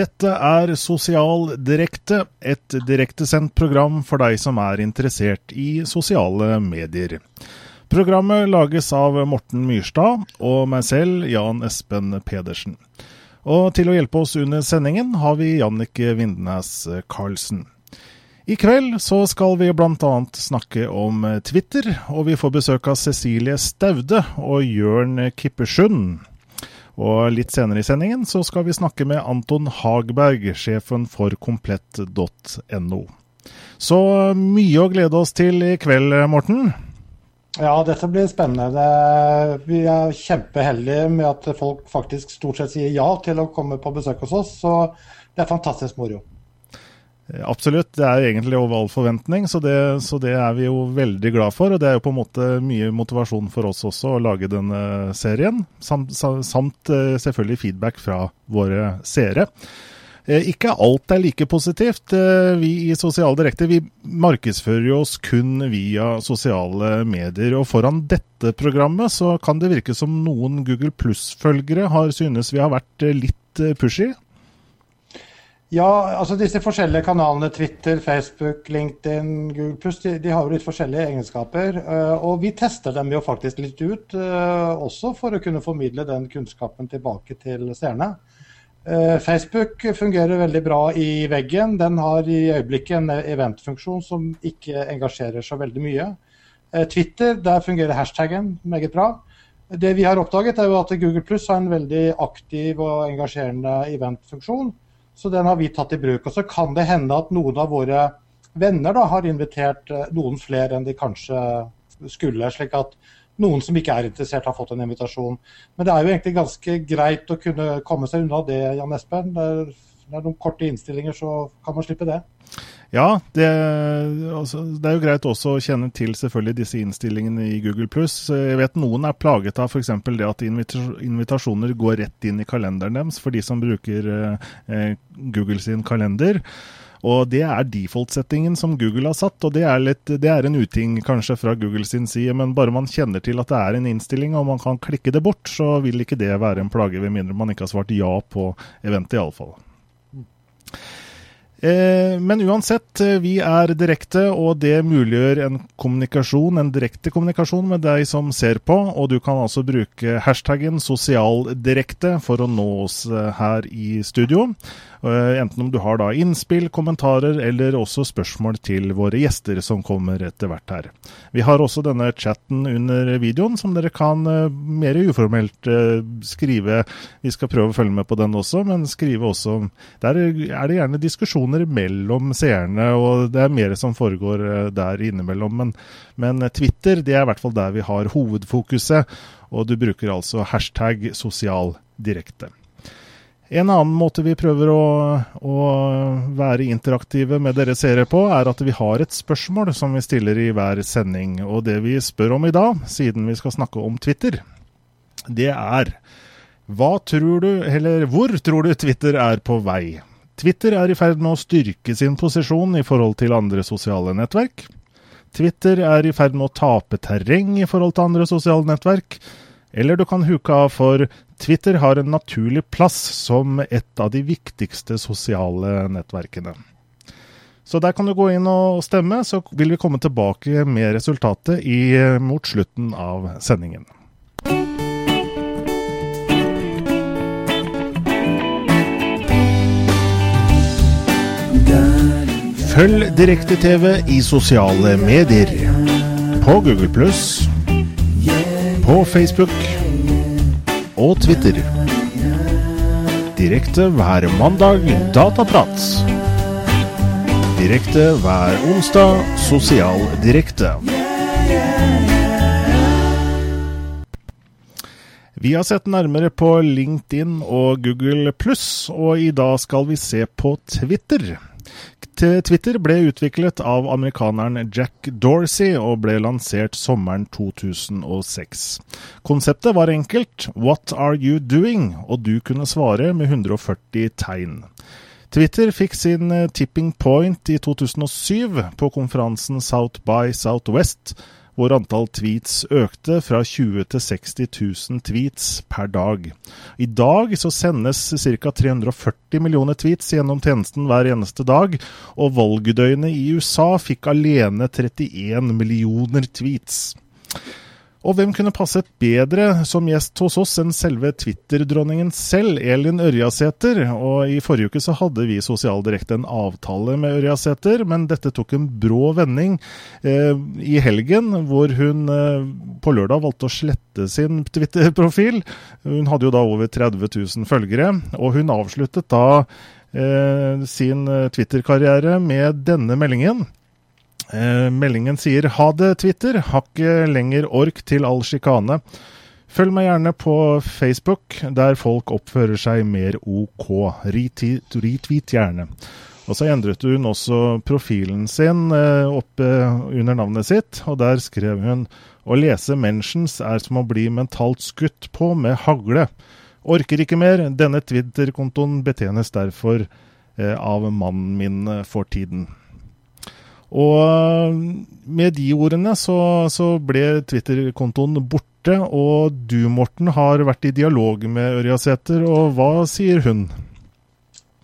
Dette er Sosial Direkte, et direktesendt program for deg som er interessert i sosiale medier. Programmet lages av Morten Myrstad og meg selv, Jan Espen Pedersen. Og til å hjelpe oss under sendingen har vi Jannicke Vindnes Karlsen. I kveld så skal vi bl.a. snakke om Twitter, og vi får besøk av Cecilie Staude og Jørn Kippersund. Og litt senere i sendingen så skal vi snakke med Anton Hagberg, sjefen for komplett.no. Så mye å glede oss til i kveld, Morten. Ja, dette blir spennende. Vi er kjempeheldige med at folk faktisk stort sett sier ja til å komme på besøk hos oss, så det er fantastisk moro. Absolutt. Det er jo egentlig over all forventning, så det, så det, er vi jo veldig glad for. Og det er jo på en måte mye motivasjon for oss også å lage denne serien. Samt, samt eh, selvfølgelig feedback fra våre seere. Eh, ikke alt er like positivt. Eh, vi i Sosial Direkte vi markedsfører oss kun via sosiale medier. Og foran dette programmet så kan det virke som noen Google Pluss-følgere har synes vi har vært litt pushy. Ja, altså disse forskjellige kanalene, Twitter, Facebook, LinkedIn, Google de, de har jo litt forskjellige egenskaper. Uh, og vi tester dem jo faktisk litt ut, uh, også for å kunne formidle den kunnskapen tilbake til seerne. Uh, Facebook fungerer veldig bra i veggen. Den har i øyeblikket en eventfunksjon som ikke engasjerer så veldig mye. Twitter, der fungerer hashtaggen meget bra. Det vi har oppdaget, er jo at Google Plus har en veldig aktiv og engasjerende eventfunksjon. Så den har vi tatt i bruk. Og så kan det hende at noen av våre venner da, har invitert eh, noen flere enn de kanskje skulle. slik at noen som ikke er interessert, har fått en invitasjon. Men det er jo egentlig ganske greit å kunne komme seg unna det, Jan Espen. Det er, noen korte innstillinger, så kan man slippe det. Ja, det, altså, det, er jo greit også å kjenne til selvfølgelig disse innstillingene i Google+. Jeg vet noen er plaget av f.eks. det at invitasjoner går rett inn i kalenderen deres for de som bruker eh, Google sin kalender. Og Det er default-settingen som Google har satt, og det er, litt, det er, en uting kanskje fra Google sin side. Men bare man kjenner til at det er en innstilling og man kan klikke det bort, så vil ikke det være en plage, ved mindre man ikke har svart ja på eventet iallfall. Eh, men uansett, eh, vi er direkte, og det muliggjør en kommunikasjon, en direkte kommunikasjon med deg som ser på. Og du kan altså bruke hashtaggen sosialdirekte for å nå oss eh, her i studio. Eh, enten om du har da innspill, kommentarer eller også spørsmål til våre gjester som kommer etter hvert her. Vi har også denne chatten under videoen som dere kan eh, mer uformelt eh, skrive. Vi skal prøve å følge med på den også, men skrive også Der er det gjerne diskusjoner mellom seerne, og det er mer som foregår der innimellom. Men, men Twitter det er i hvert fall der vi har hovedfokuset, og du bruker altså hashtag sosial direkte. En annen måte vi prøver å, å, være interaktive med dere seere på, er at vi har et spørsmål som vi stiller i hver sending. Og det vi spør om i dag, siden vi skal snakke om Twitter, det er hva tror du, eller hvor tror du Twitter er på vei? Twitter er i ferd med å styrke sin posisjon i forhold til andre sosiale nettverk. Twitter er i ferd med å tape terreng i forhold til andre sosiale nettverk. Eller du kan huke av for Twitter har en naturlig plass som et av de viktigste sosiale nettverkene. Så der kan du gå inn og stemme, så vil vi komme tilbake med resultatet i, mot slutten av sendingen. Følg Direkte-TV i sosiale medier. På Google pluss på Facebook og Twitter. Direkte hver mandag Dataprat. Direkte hver onsdag Sosial direkte. Vi har sett nærmere på LinkedIn og Google pluss, og i dag skal vi se på Twitter. Twitter ble utviklet av amerikaneren Jack Dorsey og ble lansert sommeren 2006. Konseptet var enkelt 'What are you doing?' og du kunne svare med 140 tegn. Twitter fikk sin eh, tipping point i 2007 på konferansen South by Southwest, hvor antall tweets økte fra 20 til 60 000 tweets per dag. I dag så sendes ca. 340 millioner tweets gjennom tjenesten hver eneste dag, og valgdøgnet i USA fikk alene 31 millioner tweets. Og hvem kunne passet bedre som gjest hos oss enn selve Twitter-dronningen selv, Elin Ørjasæter? Og i forrige uke så hadde vi Sosialdirekte en avtale med Ørjasæter, men dette tok en brå vending eh, i helgen, hvor hun eh, på lørdag valgte å slette sin Twitter-profil. Hun hadde jo da over 30 000 følgere, og hun avsluttet da eh, sin Twitter-karriere med denne meldingen. Eh, meldingen sier ha det, Twitter. Har ikke lenger ork til all sjikane. Følg meg gjerne på Facebook, der folk oppfører seg mer OK. Retweet, gjerne. Og så endret hun også profilen sin eh, oppe under navnet sitt, og der skrev hun å lese mentions er som å bli mentalt skutt på med hagle. Orker ikke mer. Denne Twitter-kontoen betjenes derfor eh, av mannen min for tiden. Og med de ordene så, så ble Twitter-kontoen borte. Og du, Morten, har vært i dialog med Ørjasæter, og hva sier hun?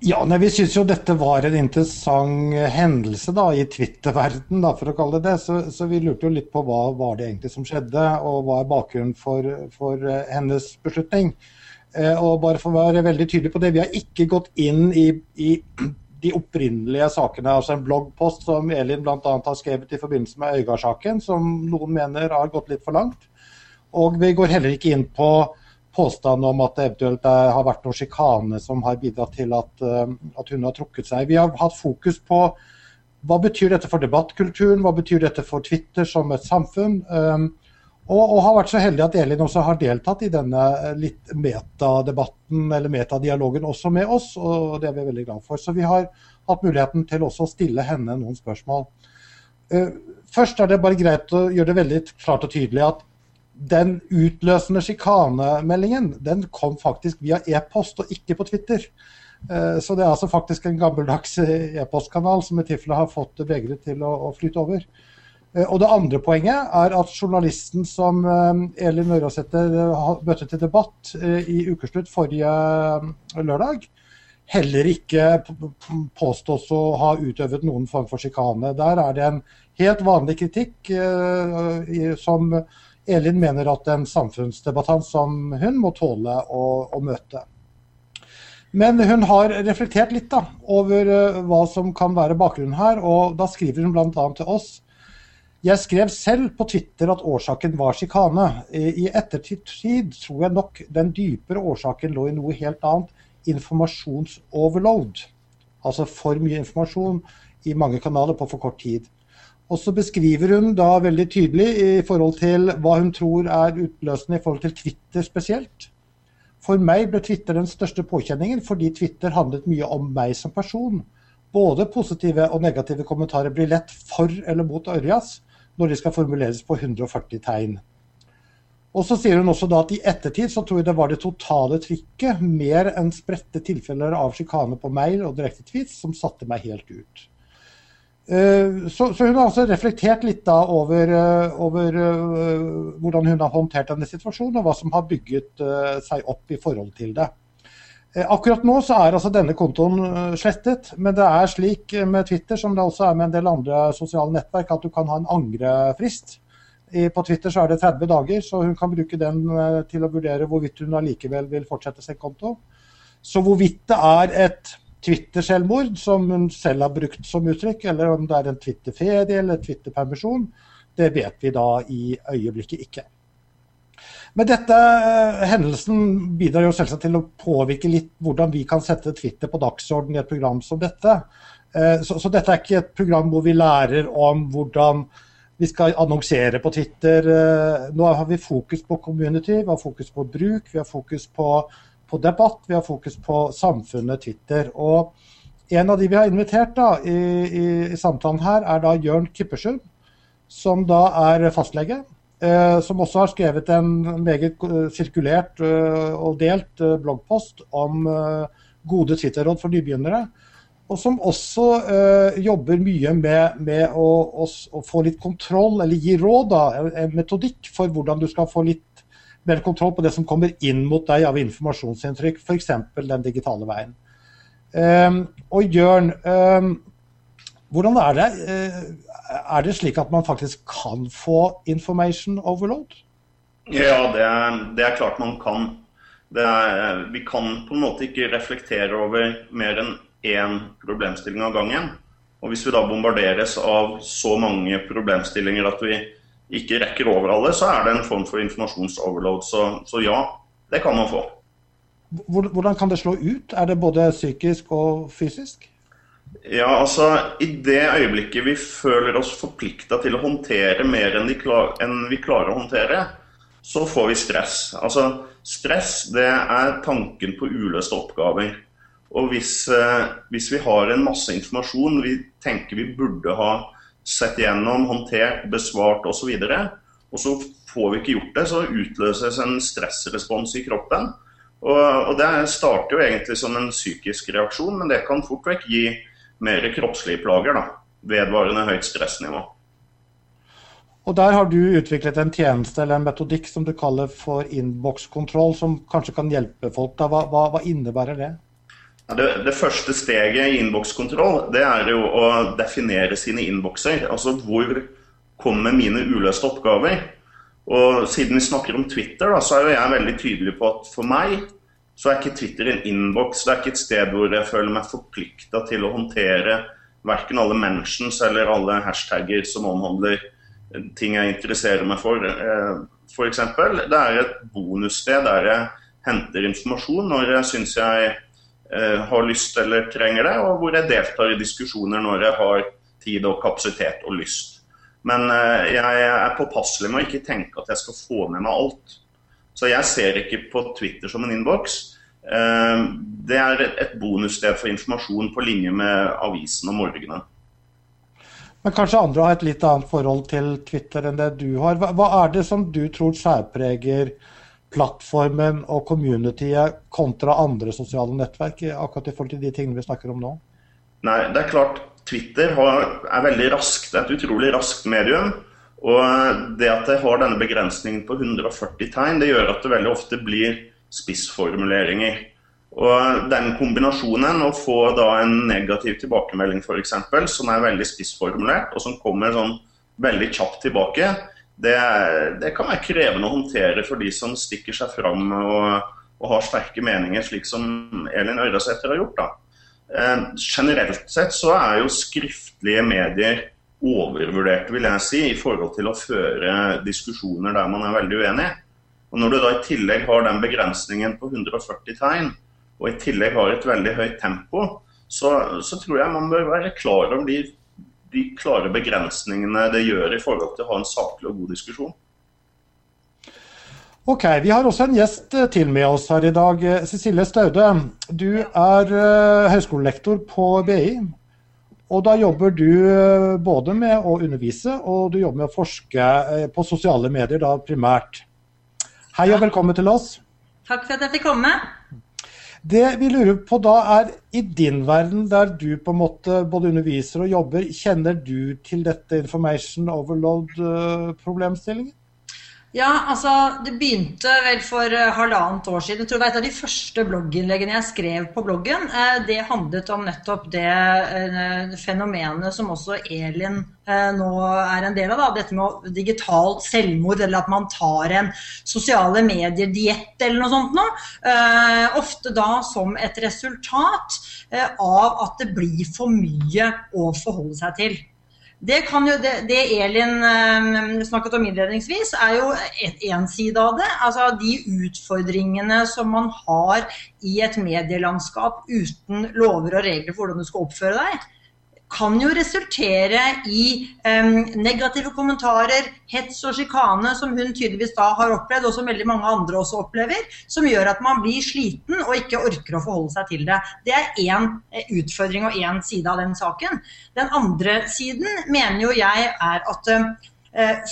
Ja, nei, Vi syns jo dette var en interessant hendelse da, i Twitter-verden, for å kalle det det. Så, så, vi lurte jo litt på hva var det egentlig som skjedde, og hva er bakgrunnen for, for uh, hennes beslutning. Eh, og bare for å være veldig tydelig på det, Vi har ikke gått inn i, i de opprinnelige sakene. altså En bloggpost som Elin bl.a. har skrevet i forbindelse med Øygard-saken, som noen mener har gått litt for langt. Og vi går heller ikke inn på påstanden om at det eventuelt har vært noe sjikane som har bidratt til at, eh, at, hun har trukket seg. Vi har hatt fokus på hva betyr dette for debattkulturen, hva betyr dette for Twitter som et samfunn. Um, og, og, har vært så heldig at Elin også har deltatt i denne eh, litt metadebatten eller metadialogen også med oss, og det er vi veldig glad for. Så vi har hatt muligheten til også å stille henne noen spørsmål. Uh, først er det bare greit å gjøre det veldig klart og tydelig at den utløsende sjikanemeldingen den kom faktisk via e-post og ikke på Twitter. Uh, så det er altså faktisk en gammeldags e-postkanal som i tilfelle har fått VG til å, å flyte over. Eh, og Det andre poenget er at journalisten som eh, Elin Ørjasæter eh, møtte til debatt i ukeslutt forrige lørdag, heller ikke påstås å ha utøvet noen form for sjikane. Der er det en helt vanlig kritikk som Elin mener at en samfunnsdebattant som hun må tåle å, å møte. Men hun har reflektert litt da, over hva som kan være bakgrunnen her, og da skriver hun bl.a. til oss jeg skrev selv på Twitter at årsaken var sjikane. I ettertid tror jeg nok den dypere årsaken lå i noe helt annet. Informasjonsoverload. Altså for mye informasjon i mange kanaler på for kort tid. Og så beskriver hun da veldig tydelig i forhold til hva hun tror er utløsende i forhold til Twitter spesielt. For meg ble Twitter den største påkjenningen fordi Twitter handlet mye om meg som person. Både positive og negative kommentarer blir lett for eller mot Ørjas, når de skal formuleres på 140 tegn. Og så sier hun også da at I ettertid så tror jeg det var det totale trykket, mer enn spredte tilfeller av sjikane på mail og direkte tweets, som satte meg helt ut. Eh, så, så hun har altså reflektert litt da over, eh, over uh, hvordan hun har håndtert denne situasjonen, og hva som har bygget seg opp i forhold til det. Eh, akkurat nå så er altså denne kontoen eh, slettet, men det er slik med Twitter som det også er med en del andre sosiale nettverk, at du kan ha en angrefrist. På Twitter så er det 30 dager, så hun kan bruke den eh, til å vurdere hvorvidt hun allikevel vil fortsette sin konto. Så hvorvidt det er et Twitter-selvmord, som hun selv har brukt som uttrykk, eller om det er en Twitter-ferie eller Twitter-permisjon, det vet vi da i øyeblikket ikke. Men dette eh, hendelsen bidrar jo selvsagt til å påvirke litt hvordan vi kan sette Twitter på dagsorden i et program som dette. Eh, så, så, dette er ikke et program hvor vi lærer om hvordan vi skal annonsere på Twitter. Eh, nå har vi fokus på community, vi har fokus på bruk, vi har fokus på, på debatt, vi har fokus på samfunnet Twitter. Og en av de vi har invitert da, i, i, i samtalen her, er da Jørn Kippersund, som da er fastlege. Eh, som også har skrevet en meget eh, sirkulert eh, og delt bloggpost om gode Twitter-råd for nybegynnere. og som også jobber mye med, med å, å, å, få litt kontroll, eller gi råd, da, en metodikk for hvordan du skal få litt mer kontroll på det som kommer inn mot deg av informasjonsinntrykk, f.eks. den digitale veien. Um, og Jørn, um, hvordan er det? Uh, er det slik at man faktisk kan få information overload? Ja, det er, det er klart man kan. Er, vi kan på en måte ikke reflektere over mer enn én problemstilling av gangen. Og Hvis vi da bombarderes av så mange problemstillinger at vi ikke rekker over alle, så er det en form for informasjonsoverload. Så, så ja, det kan man få. Hvordan kan det slå ut? Er det både psykisk og fysisk? Ja, altså I det øyeblikket vi føler oss forplikta til å håndtere mer enn, klar, enn, vi klarer å håndtere, så får vi stress. Altså Stress det er tanken på uløste oppgaver. Og hvis, eh, hvis, vi har en masse informasjon vi tenker vi burde ha sett gjennom, håndtert, besvart osv., og, så og så får vi ikke gjort det, så utløses en stressrespons i kroppen. Og, og, Det starter jo egentlig som en psykisk reaksjon, men det kan fort vekk gi mer kroppslige plager. da, Vedvarende høyt stressnivå. Og Der har du utviklet en tjeneste eller en metodikk som du kaller for innbokskontroll, som kanskje kan hjelpe folk. Hva, hva, hva innebærer det? Det, det, første steget i innbokskontroll det er jo å definere sine innbokser. Altså hvor kommer mine uløste oppgaver? Og Siden vi snakker om Twitter, da, så er jo jeg veldig tydelig på at for meg så er ikke Twitter en innboks. Det er ikke et sted hvor jeg føler meg forplikta til å håndtere verken alle mentions eller alle hashtagger som omhandler ting jeg interesserer meg for. Eh, F.eks. Det er et bonussted der jeg henter informasjon når jeg syns jeg Eh, har lyst eller trenger det, og hvor jeg deltar i diskusjoner når jeg har tid og kapasitet og lyst. Men eh, jeg er påpasselig med å ikke tenke at jeg skal få med meg alt. Så jeg ser ikke på Twitter som en innboks. Eh, det er et bonussted for informasjon på linje med avisen om morgenen. Men kanskje andre har et litt annet forhold til Twitter enn det du har. Hva er det som du tror særpreger plattformen og communityet kontra andre sosiale nettverk, akkurat i forhold til de tingene vi snakker om nå? Nei, det er klart Twitter har, er veldig raskt. Det et utrolig raskt medium. Og det at jeg har denne begrensningen på 140 tegn, det gjør at det veldig ofte blir spissformuleringer. Og den kombinasjonen, å få da en negativ tilbakemelding f.eks., som er veldig spissformulert, og som kommer sånn veldig kjapt tilbake, det, det, kan være krevende å håndtere for de som stikker seg fram og, og har sterke meninger, slik som Elin Øyrasæter har gjort. Eh, generelt sett så er jo skriftlige medier overvurdert, vil jeg si, i forhold til å føre diskusjoner der man er veldig uenig. Og Når du da i tillegg har den begrensningen på 140 tegn, og i tillegg har et veldig høyt tempo, så, så tror jeg man bør være klar over de de klare begrensningene det gjør i forhold til å ha en saklig og god diskusjon. Ok, Vi har også en gjest eh, til med oss her i dag. Eh, Cecilie Staude, du er uh, høyskolelektor på BI. Og da jobber du uh, både med å undervise og du jobber med å forske uh, på sosiale medier da primært. Hei og velkommen til oss. Takk for at jeg fikk komme. Det vi lurer på da er, i din verden der du på en måte både underviser og jobber, kjenner du til dette information overload-problemstillingen? Ja, altså det begynte vel for uh, halvannet år siden. Jeg tror det var et av de første blogginnleggene jeg skrev på bloggen. Uh, det handlet om nettopp det uh, fenomenet som også Elin nå er en del av. Da. Dette med digitalt selvmord, eller at man tar en sosiale medier-diett eller noe sånt noe. ofte da som et resultat av at det blir for mye å forholde seg til. Det, jo, det, det Elin eh, snakket om innledningsvis, er jo én side av det. Altså de utfordringene som man har i et medielandskap uten lover og regler for hvordan du skal oppføre deg kan jo resultere i um, negative kommentarer, hets og sjikane, som hun tydeligvis da har opplevd, og som veldig mange andre også opplever, som gjør at man blir sliten og ikke orker å forholde seg til det. Det er én eh, utfordring og én side av den saken. Den andre siden mener jo jeg er at uh,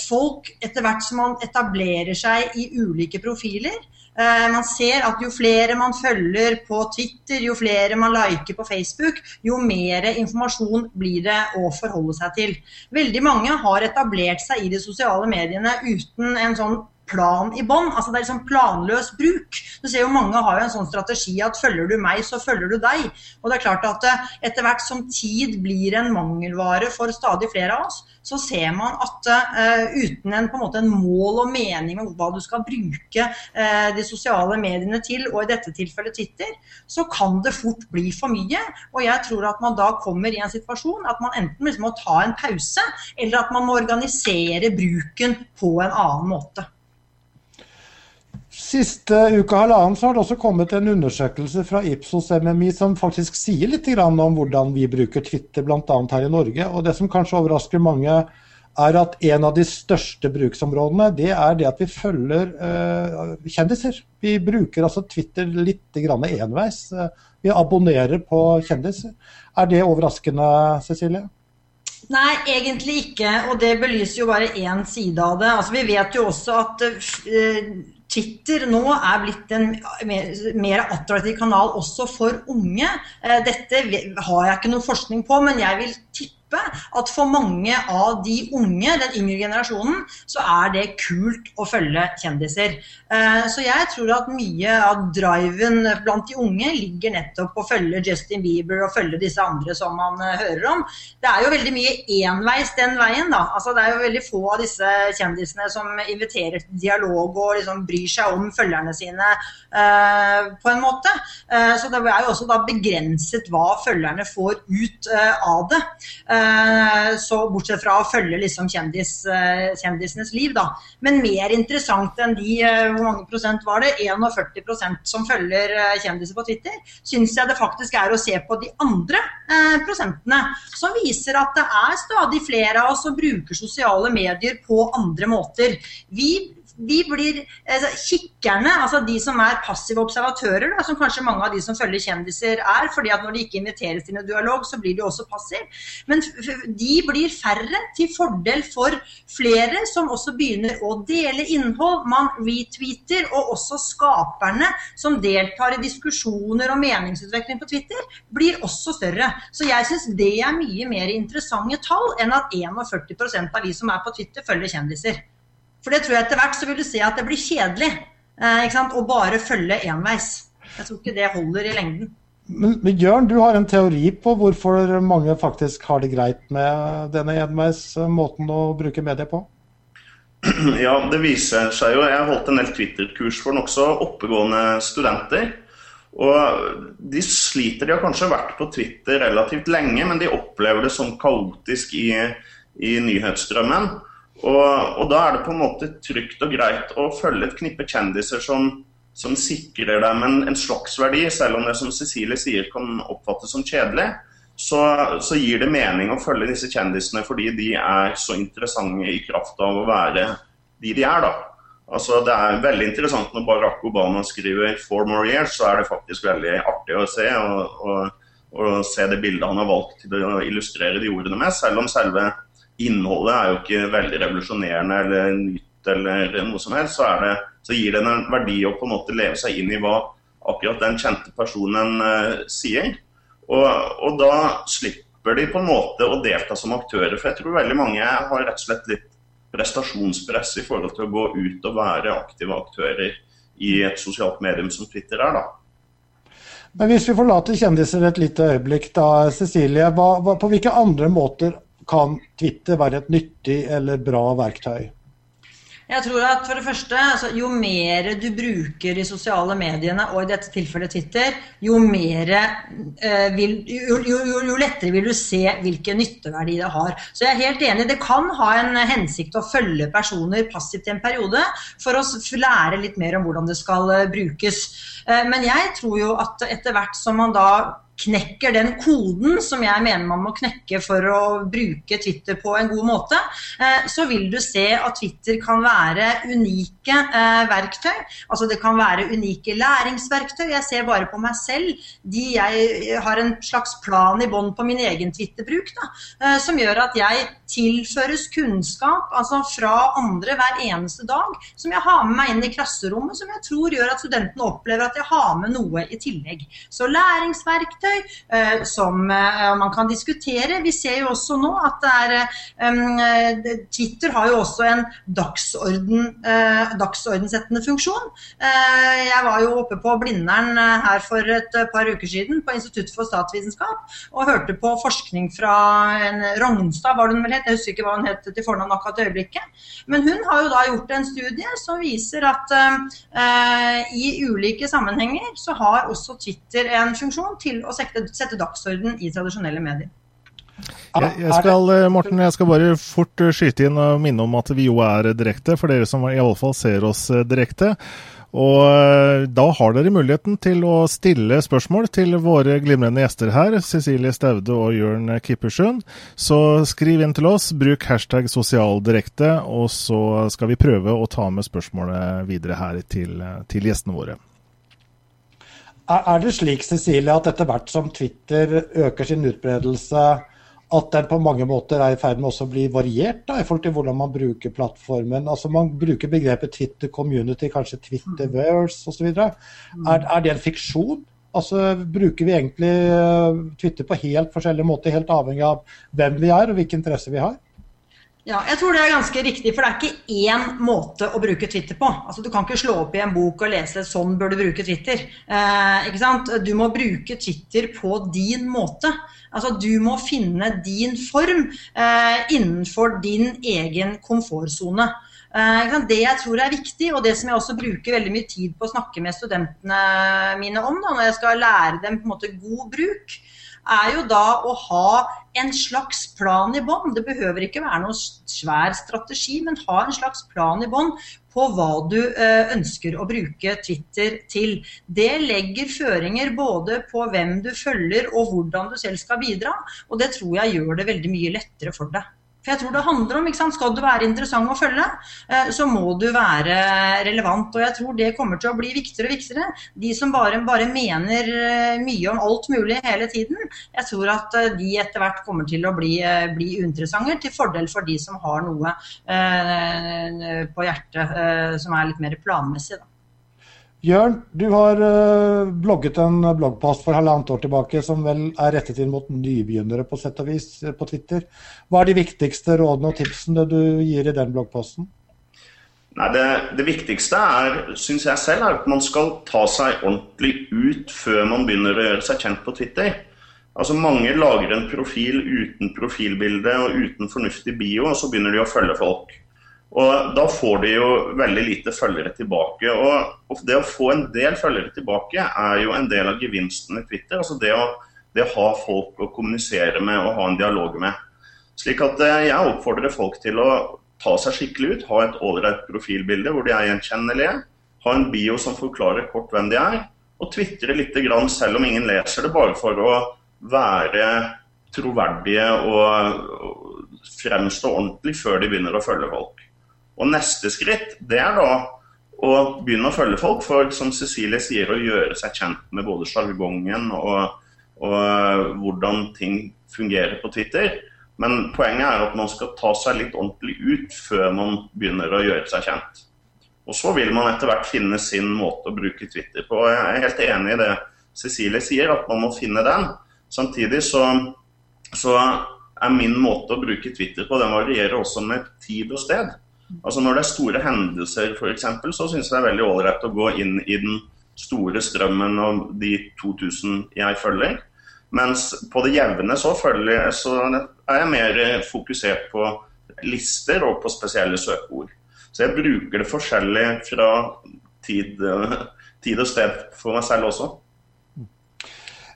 folk, etter hvert som man etablerer seg i ulike profiler, man ser at jo flere man følger på Twitter, jo flere man liker på Facebook, jo mer informasjon blir det å forholde seg til. Veldig mange har etablert seg i de sosiale mediene uten en sånn plan i bånn. Altså det er liksom planløs bruk. Du ser jo Mange har jo en sånn strategi at følger du meg, så følger du deg. Og det er klart at eh, Etter hvert som tid blir en mangelvare for stadig flere av oss, så ser man at uh, uten en, på en, måte, en mål og mening om hva du skal bruke uh, de sosiale mediene til, og i dette tilfellet Twitter, så kan det fort bli for mye. Og jeg tror at man da kommer i en situasjon at man enten liksom må ta en pause, eller at man må organisere bruken på en annen måte. Siste uka halvannen så har det også kommet en undersøkelse fra Ipsos MMI som faktisk sier litt om hvordan vi bruker Twitter bl.a. her i Norge. Og Det som kanskje overrasker mange, er at en av de største bruksområdene det er det at vi følger uh, kjendiser. Vi bruker altså Twitter litt enveis. Vi abonnerer på kjendiser. Er det overraskende, Cecilie? Nei, egentlig ikke. Og det belyser jo bare én side av det. Altså, vi vet jo også at uh, Twitter nå er blitt en mer, mer, attraktiv kanal også for unge. Eh, dette har jeg ikke noe forskning på, men jeg vil tippe at for mange av de unge, den yngre generasjonen, så er det kult å følge kjendiser. Eh, så jeg tror at mye av driven blant de unge ligger nettopp på å følge Justin Bieber og følge disse andre som man eh, hører om. Det er jo veldig mye enveis den veien, da. Altså, det er jo veldig få av disse kjendisene som inviterer til dialog og liksom bryr seg om følgerne sine uh, på en måte. Så det er jo også da begrenset hva følgerne får ut av det. Så bortsett fra å følge liksom kjendis, kjendisenes liv, da. Men mer interessant enn de hvor mange prosent var det? 41% som følger eh, kjendiser på Twitter. Syns jeg det faktisk er å se på de andre eh, prosentene, som viser at det er stadig flere av oss som bruker sosiale medier på andre måter. Vi de blir altså, Kikkerne, altså de som er passive observatører, da, som kanskje mange av de som følger kjendiser er, fordi at når de ikke inviteres til en dialog, så blir de også passive. Men de blir færre til fordel for flere som også begynner å dele innhold. Man retweeter, og også skaperne som deltar i diskusjoner og meningsutvikling på Twitter, blir også større. Så jeg syns det er mye mer interessante tall enn at 41% av de som er på Twitter, følger kjendiser. For det tror jeg etter hvert så vil du se at det blir kjedelig eh, å bare følge enveis. Jeg tror ikke det holder i lengden. Men, men Jørn, du har en teori på hvorfor mange faktisk har det greit med denne enveismåten å bruke medier på? Ja, det viser seg jo. Jeg holdt en del Twitter-kurs for nokså oppegående studenter. Og de sliter. De har kanskje vært på Twitter relativt lenge, men de opplever det som kaotisk i, i nyhetsstrømmen. Og, og, da er det på en måte trygt og greit å følge et knippe kjendiser som, som sikrer dem en, en verdi, selv om det som Cecilie sier kan oppfattes som kjedelig. Så, så, gir det mening å følge disse kjendisene fordi de er så interessante i kraft av å være de de er. da. Altså, det er veldig interessant når Barack Obama skriver 'four more years', så er det faktisk veldig artig å se. Og, og, og se det bildet han har valgt til å illustrere de ordene med, selv om selve innholdet er jo ikke veldig revolusjonerende eller nytt eller noe som helst, så, det, så, gir det en verdi å på en måte leve seg inn i hva akkurat den kjente personen uh, sier. Og, og, da slipper de på en måte å delta som aktører. For jeg tror veldig mange har rett og slett litt prestasjonspress i forhold til å gå ut og være aktive aktører i et sosialt medium som Twitter er. da. Men hvis vi forlater kjendiser et lite øyeblikk, da, Cecilie. Hva, hva, på hvilke andre måter kan Twitter være et nyttig eller bra verktøy? Jeg tror at for det første, altså, Jo mer du bruker de sosiale mediene, og i dette tilfellet Twitter, jo, mer, eh, vil, jo, jo, jo, lettere vil du se hvilken nytteverdi det har. Så jeg er helt enig. Det kan ha en hensikt å følge personer passivt i en periode for å lære litt mer om hvordan det skal eh, brukes. Eh, men jeg tror jo at etter hvert som man da knekker den koden som jeg mener man må knekke for å bruke Twitter på en god måte, eh, så vil du se at Twitter kan være unike eh, verktøy. Altså det kan være unike læringsverktøy. Jeg ser bare på meg selv. De jeg har en slags plan i bånn på min egen Twitter-bruk, eh, som gjør at jeg tilføres kunnskap altså fra andre hver eneste dag, som jeg har med meg inn i klasserommet, som jeg tror gjør at studentene opplever at jeg har med noe i tillegg. Så læringsverktøy verktøy eh, som eh, man kan diskutere. Vi ser jo også nå at det er eh, Twitter har jo også en dagsorden, dagsordensettende funksjon. Jeg var jo oppe på Blindern her for et par uker siden på Institutt for statsvitenskap og hørte på forskning fra en Rognstad, var det hun vel het, jeg husker ikke hva hun het til fornavn akkurat i øyeblikket. Men hun har jo da gjort en studie som viser at i ulike sammenhenger så har også Twitter en funksjon til å sette, sette dagsorden i tradisjonelle medier. Jeg, jeg, skal, eh, Morten, jeg skal bare fort eh, skyte inn og minne om at vi jo er direkte, for dere som i alle fall ser oss eh, direkte. Og da har dere muligheten til å stille spørsmål til våre glimrende gjester her, Cecilie Staude og Jørn Kippersund. Så skriv inn til oss, bruk hashtag sosialdirekte, og så skal vi prøve å ta med spørsmålet videre her til, til gjestene våre. Er det slik Cecilie, at etter hvert som Twitter øker sin utbredelse, at den på mange måter er i ferd med å bli variert da, i forhold til hvordan man bruker plattformen? Altså Man bruker begrepet Twitter community, kanskje Twitterverse osv. Er, er det en fiksjon? Altså Bruker vi egentlig eh, Twitter på helt forskjellige måter, helt avhengig av hvem vi er og hvilke interesser vi har? Ja, jeg tror det er ganske riktig, for det er ikke én måte å bruke Twitter på. Altså, Du kan ikke slå opp i en bok og lese 'sånn bør du bruke Twitter'. Eh, ikke sant? Du må bruke Twitter på din måte. Altså, Du må finne din form eh, innenfor din egen komfortsone. Eh, det jeg tror er viktig, og det som jeg også bruker veldig mye tid på å snakke med studentene mine om da, når jeg skal lære dem på en måte god bruk, er jo da å ha en slags plan i bånn. Det behøver ikke være noen svær strategi, men ha en slags plan i bånn på hva du eh, ønsker å bruke Twitter til. Det legger føringer både på hvem du følger og hvordan du selv skal bidra, og det tror jeg gjør det veldig mye lettere for deg. For jeg tror det handler om, ikke sant? Skal du være interessant å følge, eh, så må du være relevant. Og jeg tror det kommer til å bli viktigere og viktigere. De som bare, bare mener eh, mye om alt mulig hele tiden, jeg tror at eh, de etter hvert kommer til å bli, bli uinteressante, til fordel for de som har noe på hjertet som er litt mer planmessig. da. Jørn, du har uh, blogget en bloggpost for halvannet år tilbake som vel er rettet inn mot nybegynnere på sett og vis eh, på Twitter. Hva er de viktigste rådene og tipsene du gir i den bloggposten? Nei, det, det viktigste er, syns jeg selv, er at man skal ta seg ordentlig ut før man begynner å gjøre seg kjent på Twitter. Altså Mange lager en profil uten profilbilde og uten fornuftig bio, og så begynner de å følge folk. Og Da får de jo veldig lite følgere tilbake. Og, Det å få en del følgere tilbake er jo en del av gevinsten i Twitter. altså det å, det å ha folk å kommunisere med og ha en dialog med. Slik at eh, Jeg oppfordrer folk til å ta seg skikkelig ut, ha et ålreit profilbilde hvor de er gjenkjennelige. Ha en bio som forklarer kort hvem de er, og tvitre litt selv om ingen leser det, bare for å være troverdige og fremstå ordentlig før de begynner å følge folk. Og neste skritt det er da å begynne å følge folk, for som Cecilie sier, å gjøre seg kjent med både sjargongen og, og, eh, hvordan ting fungerer på Twitter. Men poenget er at man skal ta seg litt ordentlig ut før man begynner å gjøre seg kjent. Og så vil man etter hvert finne sin måte å bruke Twitter på. Jeg er helt enig i det Cecilie sier, at man må finne den. Samtidig så, så er min måte å bruke Twitter på, den varierer også med tid og sted. Altså Når det er store hendelser f.eks., så syns jeg det er veldig ålreit å gå inn i den store strømmen av de 2000 jeg følger. Mens på det jevne så, følger, så er jeg mer fokusert på lister og på spesielle søkeord. Så jeg bruker det forskjellig fra tid, tid og sted for meg selv også.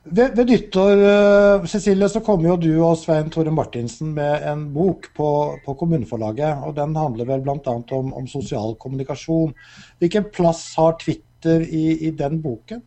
Ved, ved, nyttår uh, Cecilie, så kommer jo du og Svein Tore Martinsen med en bok på, på kommuneforlaget. og Den handler vel bl.a. Om, om sosial kommunikasjon. Hvilken plass har Twitter i, i den boken?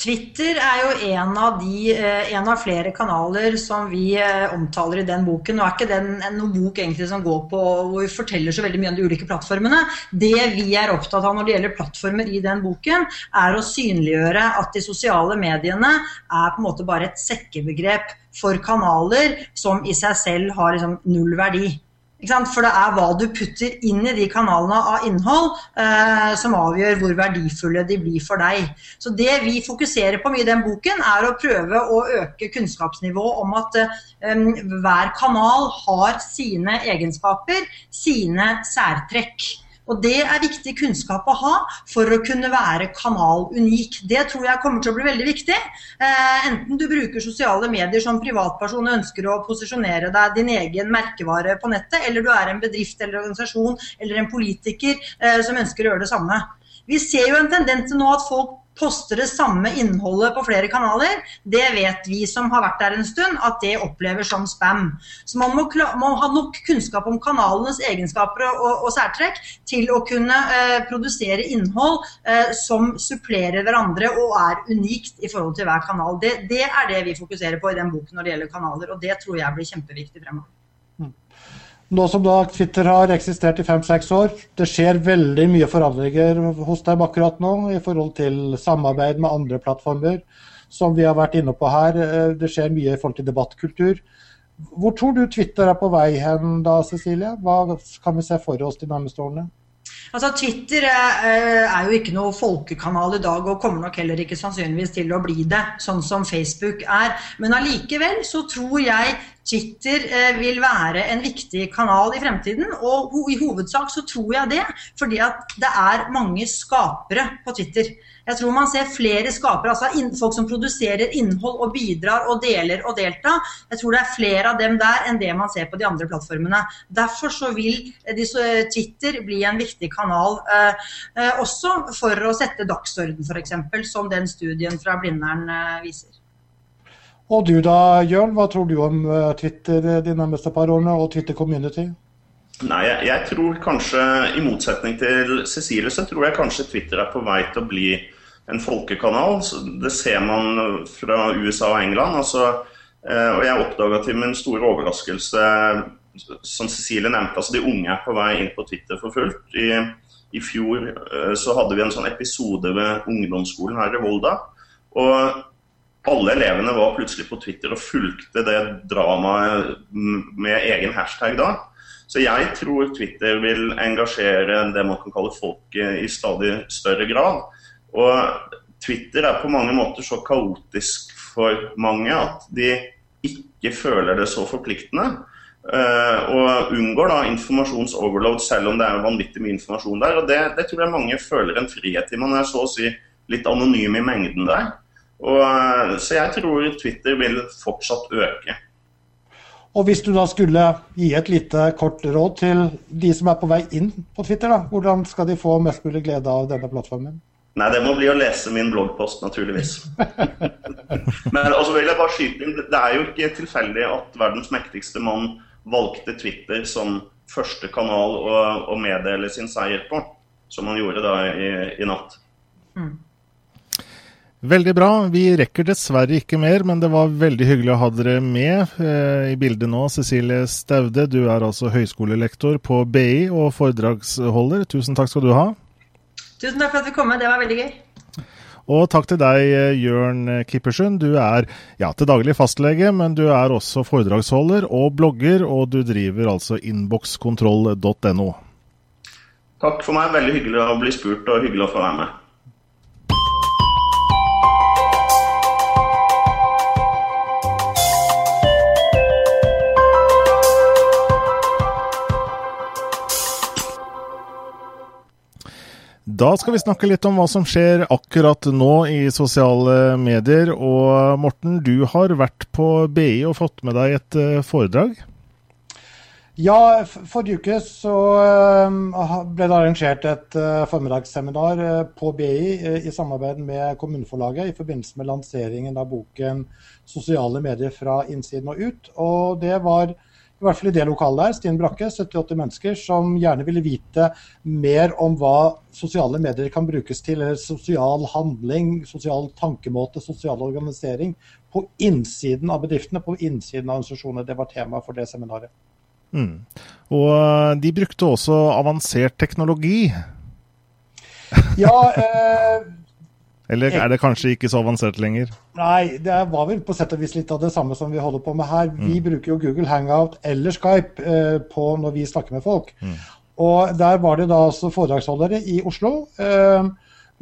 Twitter er jo en av, de, eh, en av, flere kanaler som vi eh, omtaler i den boken. Nå er ikke den noen bok egentlig som går på hvor vi forteller så veldig mye om de ulike plattformene. Det vi er opptatt av når det gjelder plattformer i den boken, er å synliggjøre at de sosiale mediene er på en måte bare et sekkebegrep for kanaler som i seg selv har liksom null verdi. For det er hva du putter inn i de kanalene av innhold eh, som avgjør hvor verdifulle de blir for deg. Så det vi fokuserer på mye i den boken, er å prøve å øke kunnskapsnivået om at eh, hver kanal har sine egenskaper, sine særtrekk. Og Det er viktig kunnskap å ha for å kunne være kanalunik. Det tror jeg kommer til å bli veldig viktig. Eh, enten du bruker sosiale medier som privatperson og ønsker å posisjonere deg din egen merkevare på nettet, eller du er en bedrift eller organisasjon eller en politiker eh, som ønsker å gjøre det samme. Vi ser jo en tendens til nå at folk poster det samme innholdet på flere kanaler, det vet vi som har vært der en stund, at det opplever som spam. Så man må, må ha nok kunnskap om kanalenes egenskaper og, og, særtrekk til å kunne eh, produsere innhold eh, som supplerer hverandre og er unikt i forhold til hver kanal. Det, det er det vi fokuserer på i den boken når det gjelder kanaler, og det tror jeg blir kjempeviktig fremover. Nå som da Twitter har eksistert i fem-seks år, det skjer veldig mye forandringer hos dem akkurat nå i forhold til samarbeid med andre plattformer, som vi har vært inne på her. Eh, det skjer mye i forhold til debattkultur. Hvor tror du Twitter er på vei hen da, Cecilie? Hva kan vi se for oss de nærmeste årene? Altså Twitter er, er, jo ikke noe folkekanal i dag, og kommer nok heller ikke sannsynligvis til å bli det, sånn som Facebook er. Men allikevel så tror jeg Twitter eh, vil være en viktig kanal i fremtiden. Og i hovedsak så tror jeg det, fordi at det er mange skapere på Twitter. Jeg tror man ser flere skapere, altså folk som produserer innhold og bidrar og deler og deltar. Jeg tror det er flere av dem der enn det man ser på de andre plattformene. Derfor så vil Twitter bli en viktig kanal, eh, eh, også for å sette dagsorden f.eks., som den studien fra Blindern viser. Og du da, Jørn, hva tror du om eh, Twitter de nærmeste par årene, og Twitter Community? Nei, jeg, jeg, tror kanskje, i motsetning til Cecilie, så tror jeg kanskje Twitter er på vei til å bli en folkekanal. Det ser man fra USA og England. Altså, eh, og jeg oppdaga til min store overraskelse, som Cecilie nevnte, altså de unge er på vei inn på Twitter for fullt. I, i fjor eh, så hadde vi en sånn episode ved ungdomsskolen her i Volda. Og alle elevene var plutselig på Twitter og fulgte det dramaet med egen hashtag da. Så jeg tror Twitter vil engasjere det man kan kalle folket i stadig større grad. Og Twitter er på mange måter så kaotisk for mange at de ikke føler det så forpliktende. Uh, og unngår da informasjonsoverload selv om det er vanvittig mye informasjon der. og det, det tror jeg mange føler en frihet i. Man er så å si litt anonym i mengden der. Og, eh, så jeg tror Twitter vil fortsatt øke. Og Hvis du da skulle gi et lite kort råd til de som er på vei inn på Twitter, da, hvordan skal de få mest mulig glede av denne plattformen? Nei, det må bli å lese min bloggpost, naturligvis. Men også vil jeg bare skyte inn, Det er jo ikke tilfeldig at verdens mektigste mann valgte Twitter som første kanal å, å meddele sin seier på, som han gjorde da i, i natt. Mm. Veldig bra. Vi rekker dessverre ikke mer, men det var veldig hyggelig å ha dere med eh, i bildet nå. Cecilie Staude, du er altså høyskolelektor på BI og foredragsholder. Tusen takk skal du ha. Tusen takk for at vi kom. Med. Det var veldig gøy. Og takk til deg, eh, Jørn Kippersund. Du er ja, til daglig fastlege, men du er også foredragsholder og blogger, og du driver altså innbokskontroll.no. Takk for meg. Veldig hyggelig å bli spurt, og hyggelig å få være med. Da skal vi snakke litt om hva som skjer akkurat nå i sosiale medier. Og Morten, du har vært på BI og fått med deg et eh, foredrag? Ja, forrige uke så eh, ble det arrangert et eh, formiddagsseminar på BI i samarbeid med Kommuneforlaget i forbindelse med lanseringen av boken 'Sosiale medier fra innsiden og ut'. Og det var i hvert fall i det lokalet der, Stine Brakke, 70-80 mennesker, som gjerne ville vite mer om hva sosiale medier kan brukes til, eller sosial handling, sosial tankemåte, sosial organisering, på innsiden av bedriftene, på innsiden av organisasjonene. Det var tema for det seminaret. Mm. Og de brukte også avansert teknologi. Ja, eh, eller er det kanskje ikke så avansert lenger? Nei, det var vel på sett og vis litt av det samme som vi holder på med her. Vi mm. bruker jo Google Hangout eller Skype eh, på når vi snakker med folk. Mm. Og der var det da altså foredragsholdere i Oslo. Eh,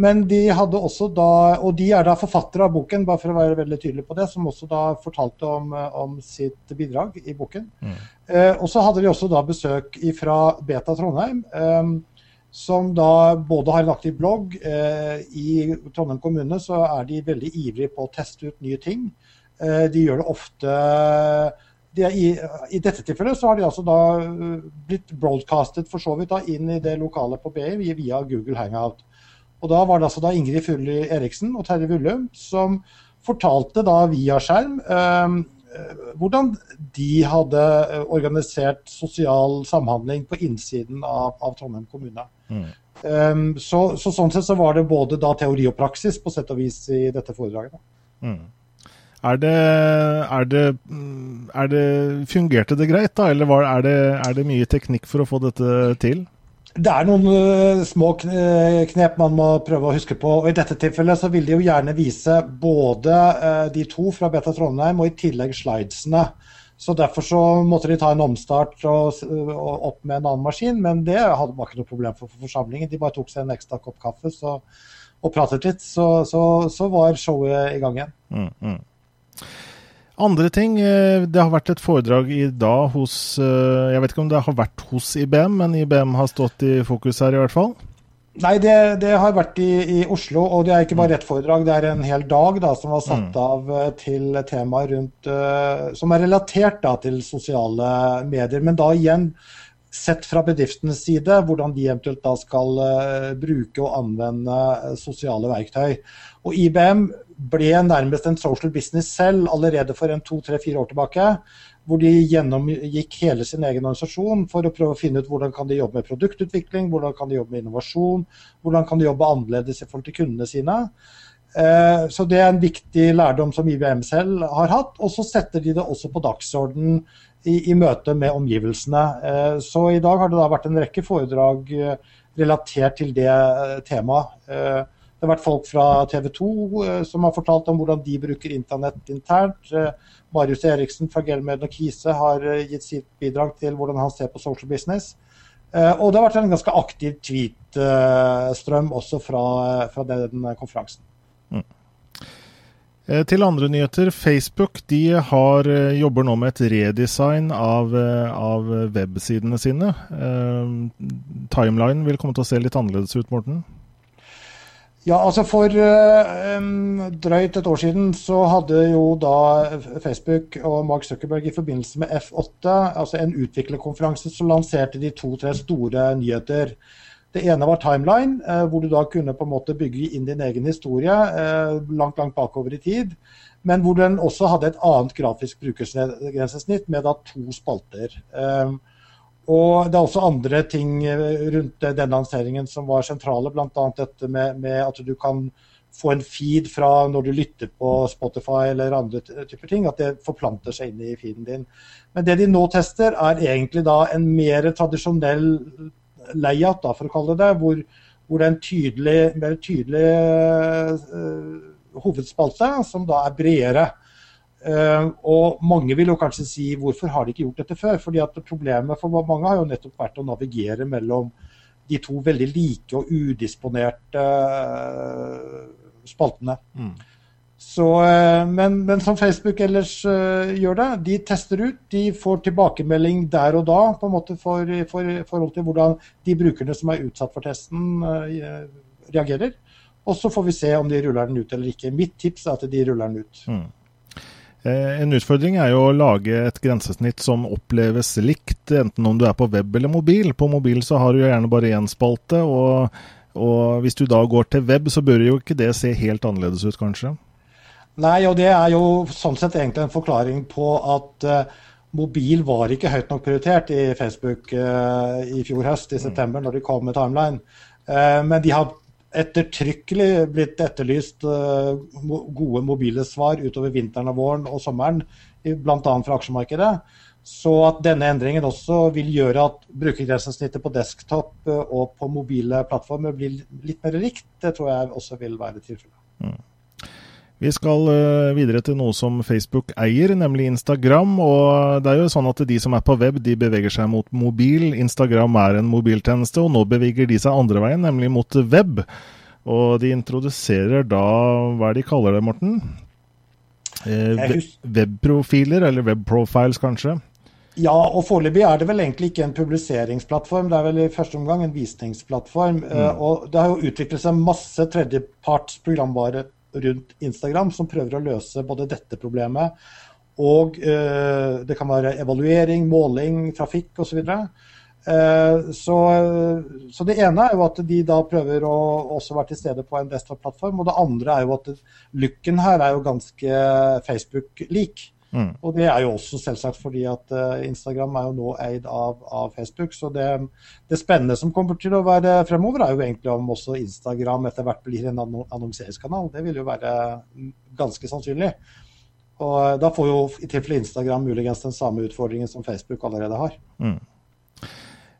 men de hadde også da, og de er da forfattere av boken, bare for å være veldig tydelig på det, som også da fortalte om, om sitt bidrag i boken. Mm. Eh, og så hadde de også da besøk fra Beta Trondheim. Eh, som da både har en aktiv blogg. Eh, I Trondheim kommune så er de veldig ivrige på å teste ut nye ting. Eh, de gjør det ofte de i, i, dette tilfellet så har de altså da eh, blitt broadcastet for så vidt da inn i det lokale på BI via Google Hangout. Og Da var det altså da Ingrid Fulli Eriksen og Terje Vullum som fortalte da via skjerm eh, hvordan de hadde organisert sosial samhandling på innsiden av, av Trondheim kommune. Mm. Um, så, så, sånn sett så var det både da teori og praksis på sett og vis i dette foredraget. Mm. Er det, er det, er det, Fungerte det greit, da, eller var, er, det, er det mye teknikk for å få dette til? Det er noen uh, små knep man må prøve å huske på. og I dette tilfellet så vil de jo gjerne vise både uh, de to fra Beta Trondheim og i tillegg slidesene. Så Derfor så måtte de ta en omstart og, og opp med en annen maskin, men det hadde var ikke noe problem for, for forsamlingen. De bare tok seg en ekstra kopp kaffe så, og pratet litt, så, så, så, var showet i gang igjen. Mm, mm. Andre ting. Eh, det har vært et foredrag i dag hos eh, Jeg vet ikke om det har vært hos IBM, men IBM har stått i fokus her i hvert fall? Nei, det, det, har vært i, i, Oslo, og det er ikke bare ett foredrag. Det er en hel dag da, som var satt mm. av eh, til temaer rundt Som er relatert da, til sosiale medier. Men da igjen sett fra bedriftenes side, hvordan de eventuelt da skal bruke og anvende sosiale verktøy. Og IBM ble nærmest en social business selv allerede for en to, tre, fire år tilbake hvor de gjennomgikk hele sin egen organisasjon for å prøve å finne ut hvordan kan de jobbe med produktutvikling, hvordan kan de jobbe med innovasjon, hvordan kan de jobbe annerledes i forhold til kundene sine. Eh, så Det er en viktig lærdom som IBM selv har hatt. Og så setter de det også på dagsorden i, i møte med omgivelsene. Eh, så i dag har det da vært en rekke foredrag eh, relatert til det temaet. Det har vært folk fra TV 2 som har fortalt om hvordan de bruker internett internt. Marius Eriksen fra Gelmed og Kise har eh, gitt sitt bidrag til hvordan han ser på social business. Eh, og det har vært en ganske aktiv tweet-strøm også fra, fra den konferansen. Mm. Eh, til andre nyheter. Facebook har, jobber nå med et redesign av, av websidene sine. Timeline vil komme til å se litt annerledes ut, Morten? Ja, altså For um, drøyt et år siden så hadde jo da Facebook og Mark Zuckerberg i forbindelse med F8, altså en utviklerkonferanse, så lanserte de to-tre store nyheter. Det ene var Timeline, uh, hvor du da kunne på en måte bygge inn din egen historie uh, langt langt bakover i tid. Men hvor den også hadde et annet grafisk brukergrensesnitt med da to spalter. Uh, og det er også andre ting eh, rundt denne lanseringen som var sentrale, bl.a. dette med, med, at du kan få en feed fra når du lytter på Spotify eller andre typer ting, at det forplanter seg inn i feeden din. Men det de nå tester, er egentlig da en mer tradisjonell layout, da, for å kalle det, hvor, hvor det er en tydelig, mer tydelig uh, hovedspalte, som da er bredere. Uh, og mange vil jo kanskje si hvorfor har de ikke gjort dette før? Fordi at Problemet for mange har jo nettopp vært å navigere mellom de to veldig like og udisponerte uh, spaltene. Mm. Så, uh, men, men, som Facebook ellers gjør det, de tester ut. De får tilbakemelding der og da på en måte for, for, forhold til hvordan de brukerne som er utsatt for testen, reagerer. Og så får vi se om de ruller den ut eller ikke. Mitt tips er at de ruller den ut. Mm. Eh, en utfordring er jo å lage et grensesnitt som oppleves likt, enten om du er på web eller mobil. På mobil så har du gjerne bare én spalte, og, og, hvis du da går til web, så bør jo ikke det se helt annerledes ut, kanskje? Nei, og det er jo sånn sett egentlig en forklaring på at uh, mobil var ikke høyt nok prioritert i Facebook uh, i fjor høst, i mm. september, når de kom med Timeline. Men de har ettertrykkelig blitt etterlyst uh, gode mobile svar utover vinteren og våren og sommeren, bl.a. fra aksjemarkedet. Så at denne endringen også vil gjøre at brukergrensesnittet på desktop og på mobile plattformer blir litt mer likt, det tror jeg også vil være tilfellet. Mm. Vi skal eh, videre til noe som Facebook eier, nemlig Instagram. og det er jo sånn at De som er på web, de beveger seg mot mobil. Instagram er en mobiltjeneste, og nå beveger de seg andre veien, nemlig mot web. Og de introduserer da Hva er det de kaller det, Morten? Eh, webprofiler, eller webprofiles, kanskje? Ja, og foreløpig er det vel egentlig ikke en publiseringsplattform, det er vel i første omgang en visningsplattform. Mm. Uh, og det har jo utviklet seg masse tredjeparts programvare rundt Instagram som prøver å løse både dette problemet og uh, det kan være evaluering, måling, trafikk osv. Uh, så Så det ene er jo at de da prøver å også være til stede på en desktop-plattform. Og det andre er jo at looken her er jo ganske Facebook-lik. Mm. Og det er jo også selvsagt fordi at uh, Instagram er jo nå eid av, av Facebook. Så det, det, spennende som kommer til å være fremover, er jo egentlig om også Instagram etter hvert blir en annonseringskanal. Det vil jo være ganske sannsynlig. Og da får jo i tilfelle Instagram muligens den samme utfordringen som Facebook allerede har. Mm.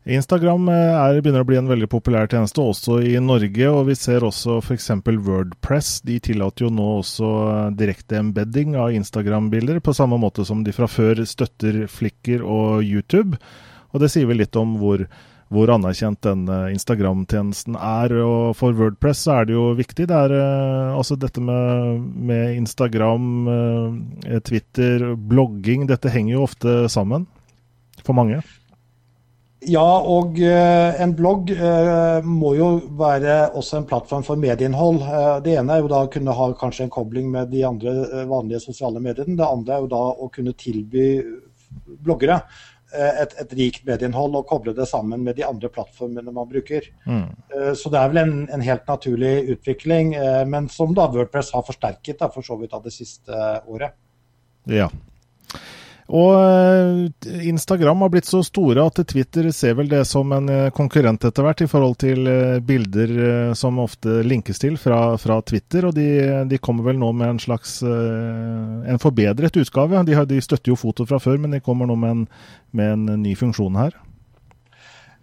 Instagram eh, er, begynner å bli en veldig populær tjeneste også i Norge, og vi ser også f.eks. Wordpress. De tillater jo nå også direkte embedding av Instagram-bilder, på samme måte som de fra før støtter Flikker og YouTube. Og det sier vel litt om hvor, hvor anerkjent denne Instagram-tjenesten er. Og for Wordpress så er det jo viktig. Det er altså dette med, med Instagram, Twitter, blogging. Dette henger jo ofte sammen for mange. Ja, og uh, en blogg uh, må jo være også en plattform for medieinnhold. Uh, det ene er jo da å kunne ha kanskje en kobling med de andre vanlige sosiale mediene. Det andre er jo da å kunne tilby bloggere et, et, rikt medieinnhold og koble det sammen med de andre plattformene man bruker. Mm. Så det er vel en, en helt naturlig utvikling, men som da Wordpress har forsterket da, for så vidt av det siste året. Ja. Og eh, Instagram har blitt så store at Twitter ser vel det som en eh, konkurrent etter hvert, i forhold til eh, bilder som ofte linkes til fra, fra Twitter. Og de, de, kommer vel nå med en slags en forbedret utgave. De, de støtter jo foto fra før, men de kommer nå med en, med en ny funksjon her.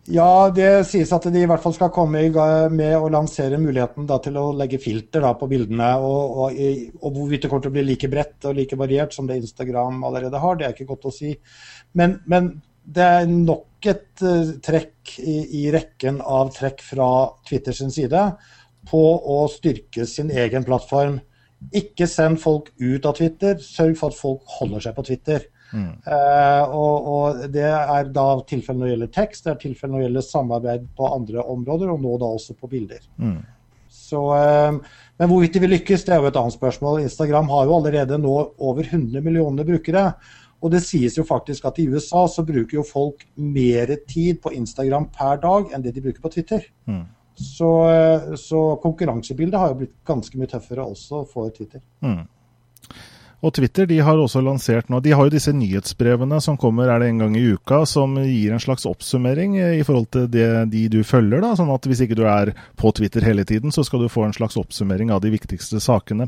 Ja, det sies at de i hvert fall skal komme med å lansere muligheten da, til å legge filter da, på bildene. Og, og, og, hvorvidt det kommer til å bli like bredt og like variert som det Instagram allerede har, det er ikke godt å si. Men, men det er nok et uh, trekk i, i, rekken av trekk fra Twitter sin side på å styrke sin egen plattform. Ikke send folk ut av Twitter, sørg for at folk holder seg på Twitter. Mm. Uh, og, og, Det er da tilfellet når det gjelder tekst, det er tilfellet når det gjelder samarbeid på andre områder, og nå da også på bilder. Mm. Så, uh, men hvorvidt de vil lykkes, det er jo et annet spørsmål. Instagram har jo allerede nå over 100 millioner brukere. Og det sies jo faktisk at i USA så bruker jo folk mer tid på Instagram per dag enn det de bruker på Twitter. Mm. Så, uh, så, konkurransebildet har jo blitt ganske mye tøffere også for Twitter. Mm. Og Twitter de har også lansert nå De har jo disse nyhetsbrevene som kommer er det en gang i uka, som gir en slags oppsummering i forhold til det, de du følger. da, sånn at Hvis ikke du er på Twitter hele tiden, så skal du få en slags oppsummering av de viktigste sakene.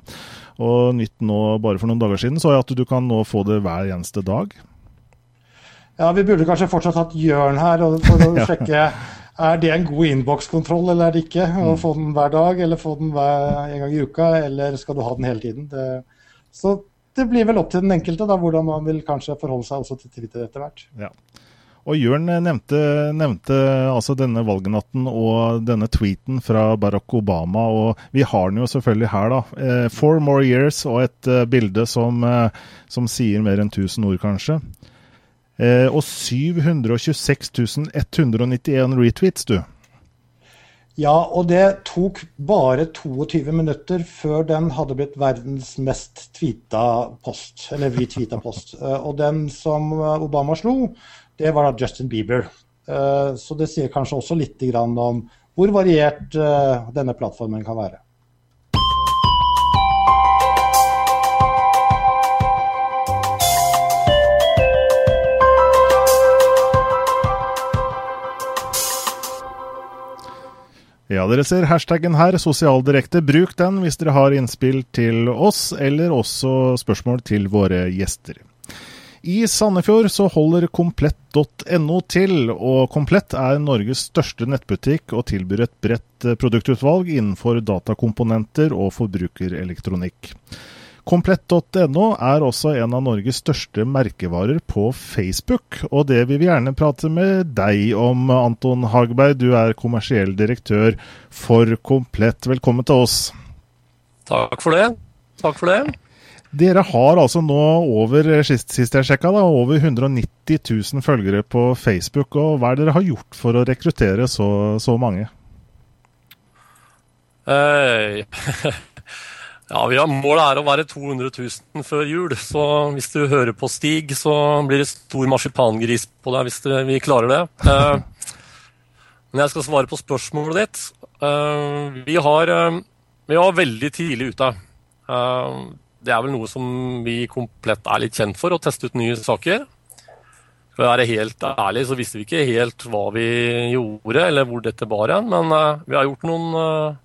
Og nytt nå bare for noen dager siden så er at du kan nå få det hver eneste dag. Ja, Vi burde kanskje fortsatt hatt Jørn her for å sjekke er det en god innbokskontroll eller er det ikke. Å mm. få den hver dag eller få den hver, en gang i uka, eller skal du ha den hele tiden. Det, så det blir vel opp til den enkelte da, hvordan man vil kanskje forholde seg også til Twitter etter hvert. Ja. Og Jørn nevnte, nevnte, altså denne valgnatten og denne tweeten fra Barack Obama. og Vi har den jo selvfølgelig her. da. Eh, four more years og et uh, bilde som, som, sier mer enn 1000 ord, kanskje. Eh, og 726 191 retweets, du. Ja, og det tok bare 22 minutter før den hadde blitt verdens mest tweeta post. Eller retweeta post. Eh, og den som Obama slo, det var da Justin Bieber. Eh, så det sier kanskje også litt om hvor variert eh, denne plattformen kan være. Ja, dere ser hashtaggen her, sosialdirekte. Bruk den hvis dere har innspill til oss, eller også spørsmål til våre gjester. I Sandefjord så holder komplett.no til, og Komplett er Norges største nettbutikk og tilbyr et bredt produktutvalg innenfor datakomponenter og forbrukerelektronikk. Komplett.no er også en av Norges største merkevarer på Facebook, og det vil vi gjerne prate med deg om, Anton Hagberg. Du er kommersiell direktør for Komplett. Velkommen til oss. Takk for det. Takk for det. Dere har altså nå over sist, sist jeg sjekka, da, over 190 000 følgere på Facebook. og Hva er det dere har gjort for å rekruttere så, så mange? Eh, ja, vi har Målet er å være 200 000 før jul. Så hvis du hører på Stig, så blir det stor marsipangris på deg hvis vi klarer det. Uh, men jeg skal svare på spørsmålet ditt. Uh, vi, har, uh, vi var veldig tidlig ute. Det er vel noe som vi komplett er litt kjent for, å teste ut nye saker. For å være helt ærlig så visste vi ikke helt hva vi gjorde, eller hvor dette bar hen. Men vi har gjort noen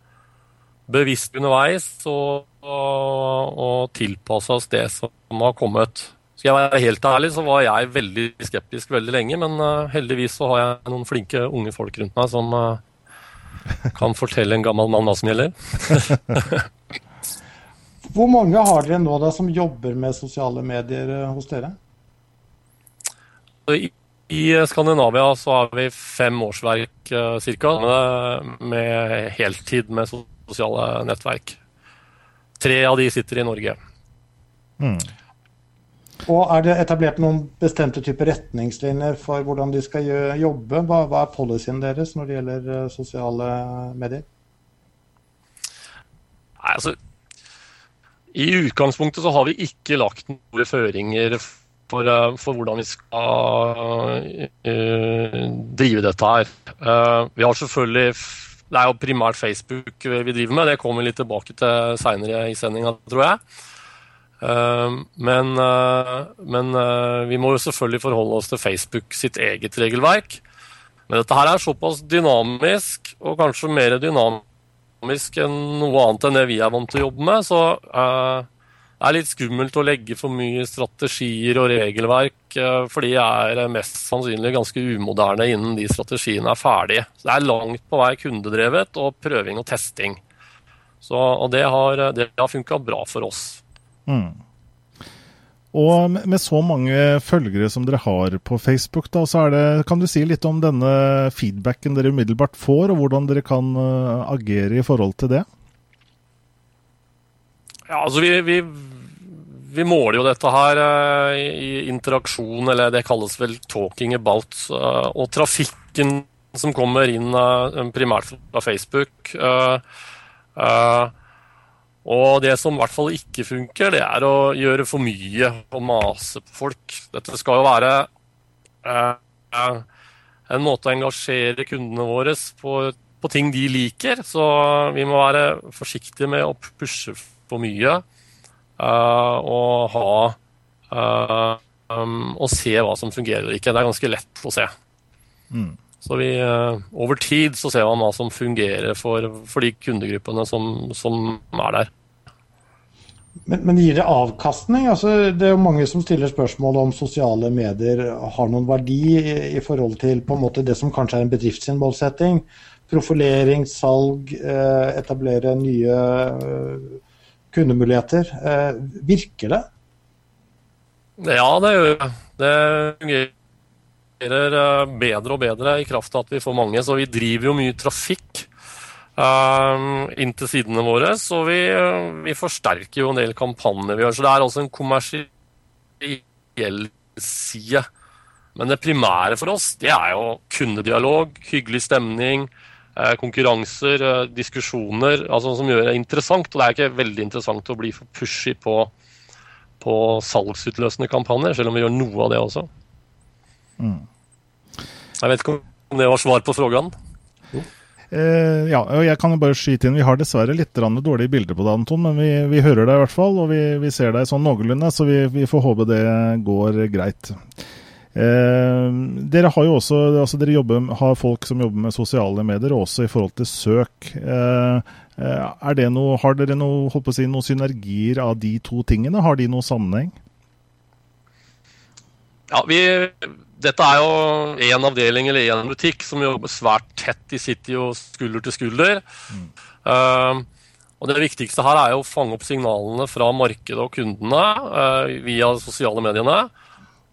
bevisst underveis og, og, og tilpasse oss det som har kommet. Skal jeg være helt ærlig, så var jeg veldig skeptisk veldig lenge, men uh, heldigvis så har jeg noen flinke unge folk rundt meg som kan fortelle en gammel mann hva som gjelder. Hvor mange har dere nå da som jobber med sosiale medier eh, hos dere? I, I, Skandinavia så har vi fem årsverk uh, ca. Med, med, heltid med sosiale nettverk. Tre av de sitter i Norge. Mm. Og Er det etablert noen bestemte typer retningslinjer for hvordan de skal jobbe? Hva, hva er policyen deres når det gjelder uh, sosiale medier? Nei, altså i utgangspunktet så har vi ikke lagt noen føringer for, eh, for, hvordan vi skal uh, drive dette her. Uh, vi har selvfølgelig Det er jo primært Facebook vi driver med, det kommer vi litt tilbake til seinere i sendinga, tror jeg. Uh, men, men vi må jo selvfølgelig forholde oss til Facebook sitt eget regelverk. Men dette her er såpass dynamisk, og kanskje mer dynamisk enn noe annet enn det vi er vant til å jobbe med. Så det er litt skummelt å legge for mye strategier og regelverk, uh, for de er mest sannsynlig ganske umoderne innen de strategiene er ferdige. Så det er langt på vei kundedrevet og prøving og testing. Så, og det har, det har funka bra for oss. Mm. Og med så mange følgere som dere har på Facebook, da, så det, kan du si litt om denne feedbacken dere umiddelbart får, og hvordan dere kan agere i forhold til det? Ja, altså vi, vi, vi måler jo dette her uh, i interaksjon, eller det kalles vel 'talking about', uh, og trafikken som kommer inn primært fra Facebook. Uh, og det som i hvert fall ikke funker, det er å gjøre for mye og mase på folk. Dette skal jo være en måte å engasjere kundene våre på, på, ting de liker. Så vi må være forsiktige med å pushe for mye eh, og ha eh, um, Og se hva som fungerer ikke. Det er ganske lett å se. Mm. Så vi, eh, Over tid så ser man hva som fungerer for, for de kundegruppene som, som er der. Men, men, gir det avkastning? Altså, det er jo mange som stiller spørsmål om sosiale medier har noen verdi i, i forhold til på en måte det som kanskje er en målsetting. Profilering, salg, eh, etablere nye eh, kundemuligheter. Eh, virker det? Ja, det gjør det. Det fungerer fungerer bedre og bedre i kraft av at vi får mange. Så vi driver jo mye trafikk uh, inn til sidene våre. Så vi, vi, forsterker jo en del kampanjer vi gjør. Så det er også en kommersiell side. Men det primære for oss det er jo kundedialog, hyggelig stemning, eh, konkurranser, eh, diskusjoner altså som gjør det interessant. Og det er ikke veldig interessant å bli for pushy på, på salgsutløsende kampanjer, selv om vi gjør noe av det også. Mm. Jeg vet ikke om det var svar på spørsmålet? Eh, ja, og jeg kan jo bare skyte inn, Vi har dessverre litt dårlige bilder på det, Anton, men vi, vi hører deg i hvert fall. Og vi, vi ser deg sånn noenlunde, så vi, vi, får håpe det går greit. Eh, dere har jo også altså dere jobber, har folk som jobber med sosiale medier, også i forhold til søk. Eh, eh er det noe, har dere noe, holdt på å si, noen synergier av de to tingene? Har de noen sammenheng? Ja, vi, Dette er jo én avdeling eller én butikk som jobber svært tett. De sitter jo skulder til skulder. Mm. Uh, og Det viktigste her er jo å fange opp signalene fra markedet og kundene uh, via sosiale mediene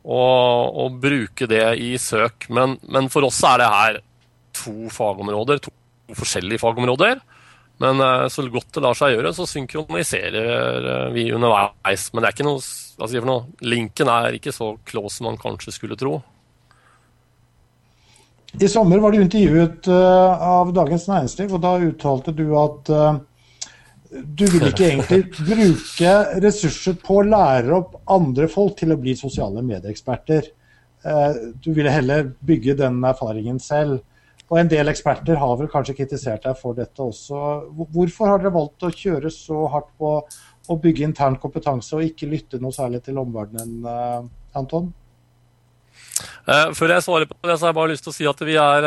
og, og bruke det i søk. Men, men, for oss er det her to fagområder, to forskjellige fagområder. Men uh, så godt det lar seg gjøre, så synkroniserer uh, vi underveis. Men det er ikke noe, hva sier for noe, linken er ikke så close som man kanskje skulle tro. I sommer var du intervjuet uh, av Dagens Næringsliv, og da uttalte du at du vil ikke egentlig bruke ressurser på å lære opp andre folk til å bli sosiale medieeksperter. Eh, du ville heller bygge den erfaringen selv. Og En del eksperter har vel kanskje kritisert deg for dette også. Hvorfor har dere valgt å kjøre så hardt på å bygge intern kompetanse, og ikke lytte noe særlig til omverdenen, eh, Anton? Uh, før jeg svarer på det, så har jeg bare lyst til å si at vi, er,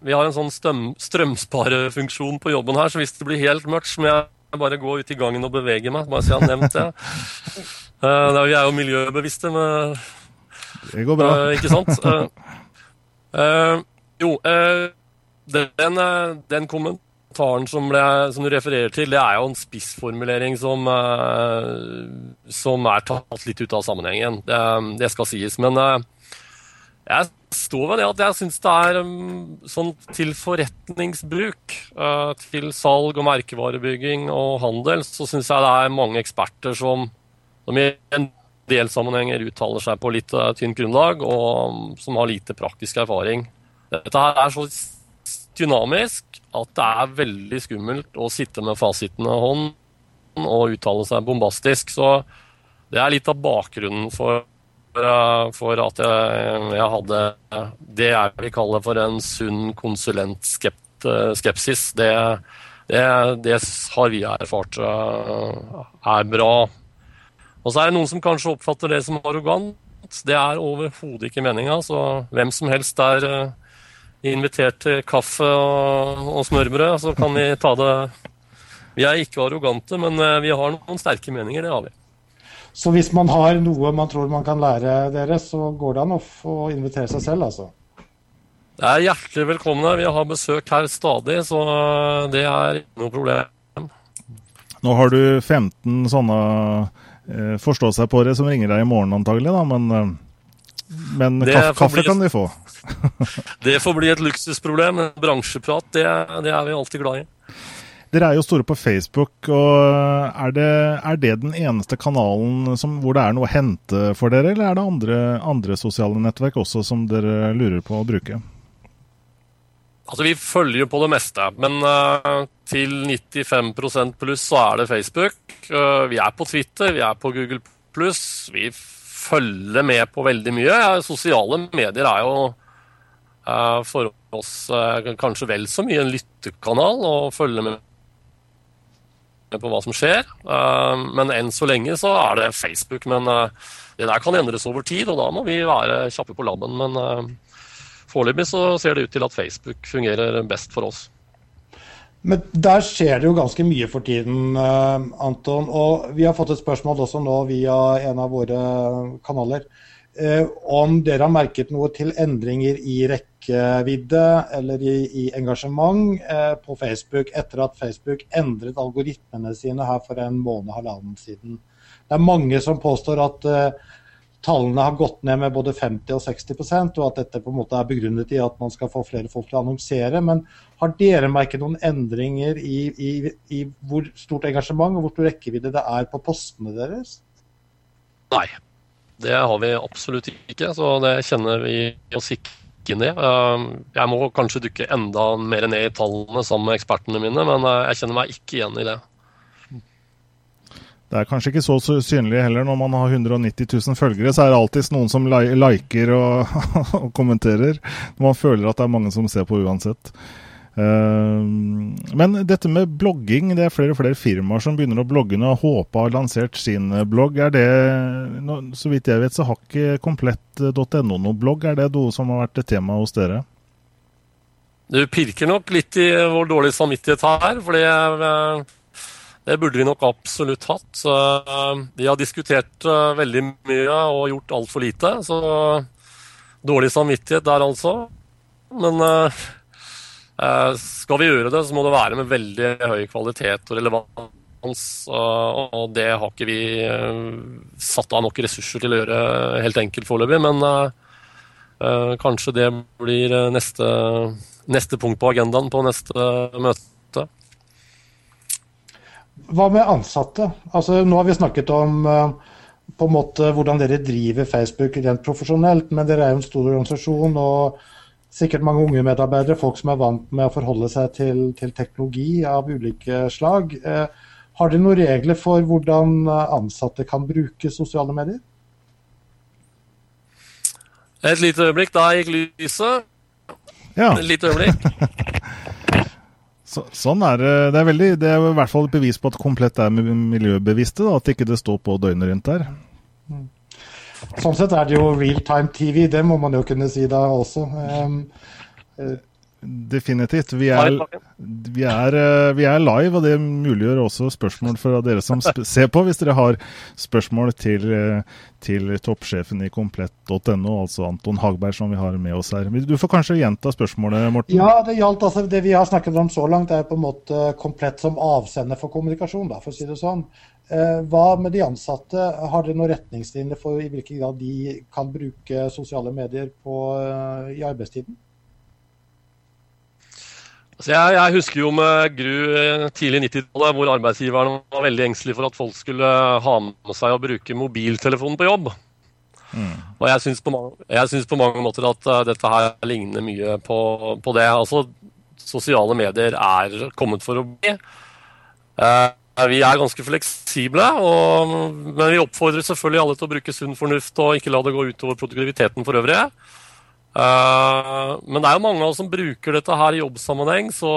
vi har en sånn strømsparefunksjon på jobben her, så hvis det blir helt mørkt, som må jeg bare gå ut i gangen og bevege meg. Bare så jeg har nevnt det. Uh, vi er jo miljøbevisste, men det går bra. Uh, ikke sant? Uh, jo, den, den, kommentaren som, ble, som, du refererer til, det er jo en spissformulering som, som er tatt litt ut av sammenhengen. Det, det skal sies. Men jeg står ved det at jeg syns det er um, sånn til forretningsbruk, uh, til salg og merkevarebygging og handel, så syns jeg det er mange eksperter som, som i en del sammenhenger uttaler seg på litt uh, tynt grunnlag, og um, som har lite praktisk erfaring. Dette her er så dynamisk at det er veldig skummelt å sitte med fasiten av hånd og uttale seg bombastisk. Så det er litt av bakgrunnen for for at jeg, jeg, hadde det jeg vil kalle for en sunn konsulentskepsis. Det, det, det, har vi erfart er bra. Og så er det noen som kanskje oppfatter det som arrogant. Det er overhodet ikke meninga. Så hvem som helst er eh, invitert til kaffe og, og smørbrød, så kan vi ta det Vi er ikke arrogante, men eh, vi har noen sterke meninger, det har vi. Så hvis man har noe man tror man kan lære dere, så går det an å få invitere seg selv, altså? Det er hjertelig velkomne. Vi har besøk her stadig, så det er ikke noe problem. Nå har du 15 sånne eh, forstå seg på det som ringer deg i morgen antagelig, da, men, eh, men kaffe, kaffe kan de få. det får bli et luksusproblem. Bransjeprat, det, det er vi alltid glad i. Dere er jo store på Facebook. og Er det, er det den eneste kanalen som, hvor det er noe å hente for dere, eller er det andre, andre, sosiale nettverk også som dere lurer på å bruke? Altså, Vi følger jo på det meste, men uh, til 95 pluss så er det Facebook. Uh, vi er på Twitter, vi er på Google pluss. Vi følger med på veldig mye. Sosiale medier er jo uh, for oss kanskje vel så mye en lyttekanal å følge med på hva som skjer. Eh, men enn så lenge så er det Facebook. Men eh, det der kan endres over tid, og da må vi være kjappe på labben. Men eh, foreløpig så ser det ut til at Facebook fungerer best for oss. Men der skjer det jo ganske mye for tiden, Anton. Og vi har fått et spørsmål også nå via en av våre kanaler. Om dere har merket noe til endringer i rekkevidde eller i, i engasjement eh, på Facebook etter at Facebook endret algoritmene sine her for en måned halvannen siden. Det er mange som påstår at eh, tallene har gått ned med både 50 og 60% og at dette på en måte er begrunnet i at man skal få flere folk til å annonsere. Men har dere merket noen endringer i, i, i hvor stort engasjement og hvor stor rekkevidde det er på postene deres? Nei, det har vi absolutt ikke. Så det kjenner vi oss ikke ned. Eh, jeg må kanskje dukke enda mer ned i tallene sammen med ekspertene mine, men eh, jeg kjenner meg ikke igjen i det. Det er kanskje ikke så synlig heller. Når man har 190 000 følgere, så er det alltid noen som liker og, og kommenterer. Når man føler at det er mange som ser på uansett. Men dette med blogging, det er flere og flere firmaer som begynner å blogge nå. Håpa har lansert sin blogg. Er det, Så vidt jeg vet, så har ikke komplett.no noen blogg. Er det noe som har vært et tema hos dere? Du pirker nok litt i vår dårlige samvittighet her, for det, det burde vi nok absolutt hatt. Vi har diskutert veldig mye og gjort altfor lite, så dårlig samvittighet der altså. Men skal vi gjøre det, så må det være med veldig høy kvalitet og relevans. Og det har ikke vi satt av nok ressurser til å gjøre helt enkelt foreløpig. Men kanskje det blir neste neste punkt på agendaen på neste møte. Hva med ansatte? Altså, nå har vi snakket om på en måte hvordan dere driver Facebook rent profesjonelt, men dere er jo en stor organisasjon og sikkert mange unge medarbeidere, folk som er vant med å forholde seg til, til teknologi av ulike slag. Uh, har dere noen regler for hvordan ansatte kan bruke sosiale medier? Et lite øyeblikk, da gikk lyset. Ja. Et lite øyeblikk. Så, sånn er det. Det er, veldig, det er i hvert fall et bevis på at Komplett er miljøbevisste. Da, at ikke det står på døgnet rundt der. Sånn sett er det jo real time TV, det må man jo kunne si da også. Um, uh, Definitivt. Vi er, vi, er, eh, vi er, live, og det muliggjør også spørsmål fra dere som ser på, hvis dere har spørsmål til, eh, til toppsjefen i komplett.no, altså Anton Hagberg, som vi har med oss her. Du får kanskje gjenta spørsmålet, Morten? Ja, det gjaldt altså det vi har snakket om så langt, er på en måte komplett som avsender for kommunikasjon, da, for å si det sånn. Eh, hva med de ansatte? Har dere noen retningslinjer for i hvilken grad de kan bruke sosiale medier på, i arbeidstiden? Altså jeg, jeg, husker jo med gru eh, tidlig 90-tallet hvor arbeidsgiverne var veldig engstelige for at folk skulle ha med seg å bruke mobiltelefonen på jobb. Mm. Og jeg syns på, på, mange måter at uh, dette her ligner mye på, på, det. Altså, sosiale medier er kommet for å bli. Uh, vi er ganske fleksible, og, men vi oppfordrer selvfølgelig alle til å bruke sunn fornuft og ikke la det gå utover produktiviteten for øvrig. Uh, men det er jo mange av oss som bruker dette her i jobbsammenheng, så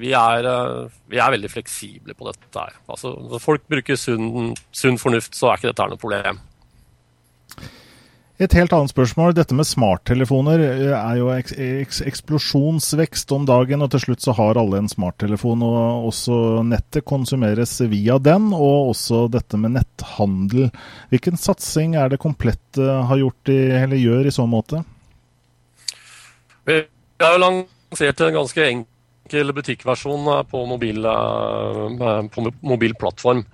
vi er, uh, vi er veldig fleksible på dette. her. Altså, Når folk bruker sunn, sunn fornuft, så er ikke dette her noe problem. Et helt annet spørsmål. Dette med smarttelefoner eh, er jo eks eks eksplosjonsvekst om dagen, og til slutt så har alle en smarttelefon. og Også nettet konsumeres via den, og også dette med netthandel. Hvilken satsing er det Komplett har gjort i, eller gjør i så måte? Vi har jo lansert en ganske enkel butikkversjon på mobil, eh, på mobil plattform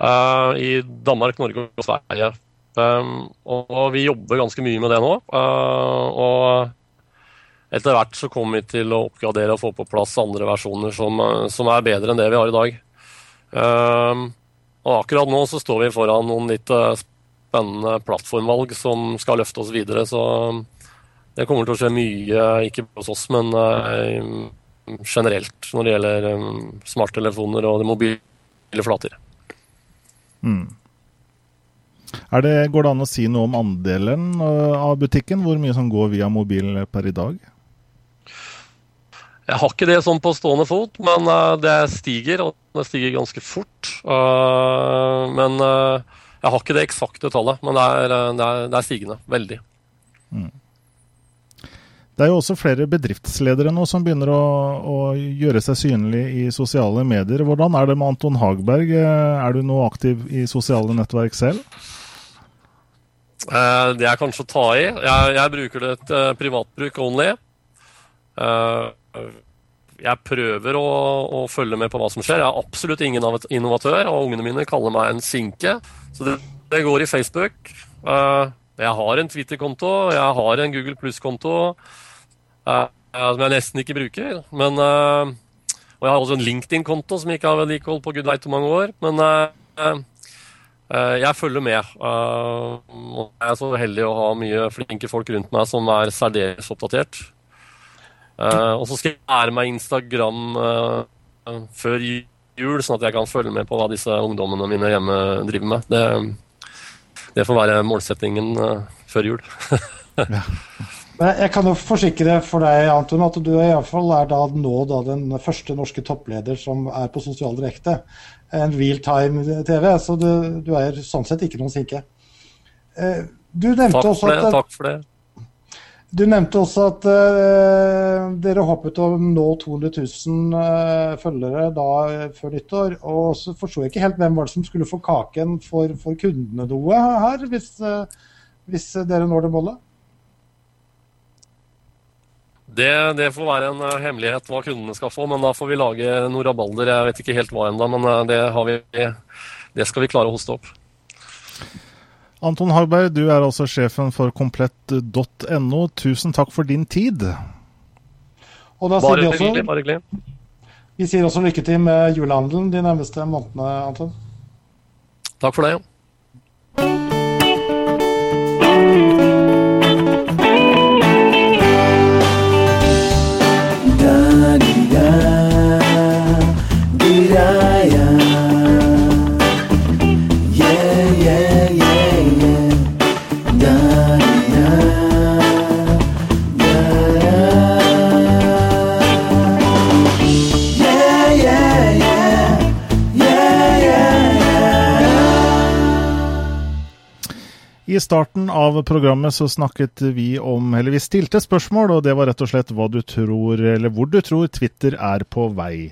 eh, i Danmark, Norge og Sverige. Um, og vi jobber ganske mye med det nå. Og etter hvert så kommer vi til å oppgradere og få på plass andre versjoner som, som er bedre enn det vi har i dag. Um, og akkurat nå så står vi foran noen litt spennende plattformvalg som skal løfte oss videre. Så det kommer til å skje mye, ikke hos oss, men uh, generelt når det gjelder um, smarttelefoner og de mobile flater. Mm. Det, går det an å si noe om andelen av butikken? Hvor mye som går via mobil per i dag? Jeg har ikke det sånn på stående fot, men det stiger, og det stiger ganske fort. Men jeg har ikke det eksakte tallet, men det er, det er, det er stigende. Veldig. Mm. Det er jo også flere bedriftsledere nå som begynner å, å gjøre seg synlig i sosiale medier. Hvordan er det med Anton Hagberg? Er du nå aktiv i sosiale nettverk selv? Uh, det er kanskje å ta i. Jeg, jeg bruker det til uh, privatbruk only. Uh, jeg prøver å, å, følge med på hva som skjer. Jeg er absolutt ingen innovatør, og ungene mine kaller meg en sinke. Så det, det går i Facebook. jeg har en Twitter-konto, jeg har en Google Pluss-konto. Som jeg nesten ikke bruker. Men, uh, og jeg har også en LinkedIn-konto som jeg ikke har vedlikeholdt på gud veit hvor mange år. Men uh, jeg følger med. jeg er så heldig å ha mye flinke folk rundt meg som er særdeles oppdatert. og så skal jeg lære meg Instagram før jul, sånn at jeg kan følge med på hva disse ungdommene mine hjemme driver med. Det, det får være målsettingen før jul. ja. Jeg kan jo forsikre for deg, Anton, at du er iallfall er da nå da den første norske toppleder som er på sosial direkte. En realtime-TV, så du, du, er sånn sett ikke noen sinke. Eh, du nevnte takk også at det, Takk for det. Du nevnte også at uh, dere håpet å nå 200 000 uh, følgere da før nyttår. Og så forsto jeg ikke helt hvem var det som skulle få kaken for, for kundene noe her, hvis, hvis dere når det målet? Det, det, får være en uh, hemmelighet hva kundene skal få, men da får vi lage noe rabalder. Jeg vet ikke helt hva ennå, men uh, det, vi, det, skal vi klare å hoste opp. Anton Hagberg, du er altså sjefen for komplett.no. Tusen takk for din tid. bare hyggelig. Bare hyggelig. Vi sier også lykke til med julehandelen de nærmeste månedene, Anton. Takk for det. Ja. I starten av programmet så snakket vi om, eller vi stilte spørsmål, og det var rett og slett hva du tror, eller hvor du tror Twitter er på vei.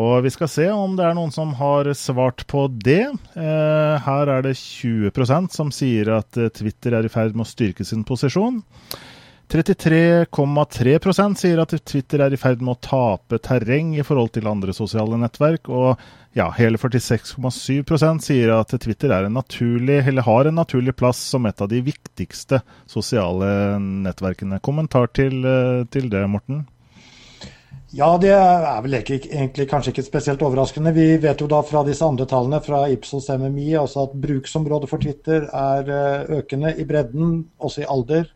Og vi skal se om det er noen som har svart på det. Eh, her er det 20% som sier at eh, Twitter er i ferd med å styrke sin posisjon. 33,3% sier at Twitter er i ferd med å tape terreng i forhold til andre sosiale nettverk. Og ja, hele 46,7% sier at Twitter en naturlig, har en naturlig plass som et av de viktigste sosiale nettverkene. Kommentar til, eh, til det, Morten? Ja, det er vel ikke, egentlig kanskje ikke spesielt overraskende. Vi vet jo da fra disse andre tallene fra Ipsos MMI også at bruksområdet for Twitter er eh, økende i bredden, også i alder.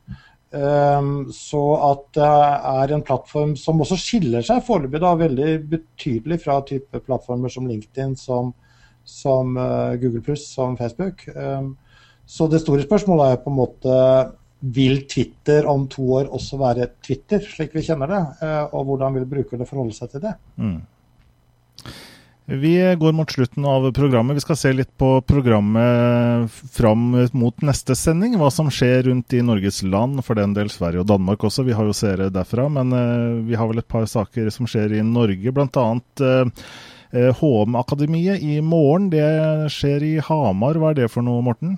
Ehm, så at det er en plattform som også skiller seg foreløpig veldig betydelig fra type plattformer som LinkedIn, som, som uh, Google pluss, som Facebook. Um, så det store spørsmålet er på en måte vil Twitter om to år også være Twitter, slik vi kjenner det? Uh, og hvordan vil brukerne forholde seg til det? Mm. Vi går mot slutten av programmet. Vi skal se litt på programmet fram mot neste sending. Hva som skjer rundt i Norges land, for den del Sverige og Danmark også. Vi har jo seere derfra. Men uh, vi har vel et par saker som skjer i Norge. Bl.a. annet HM-akademiet i morgen. Det skjer i Hamar. Hva er det for noe, Morten?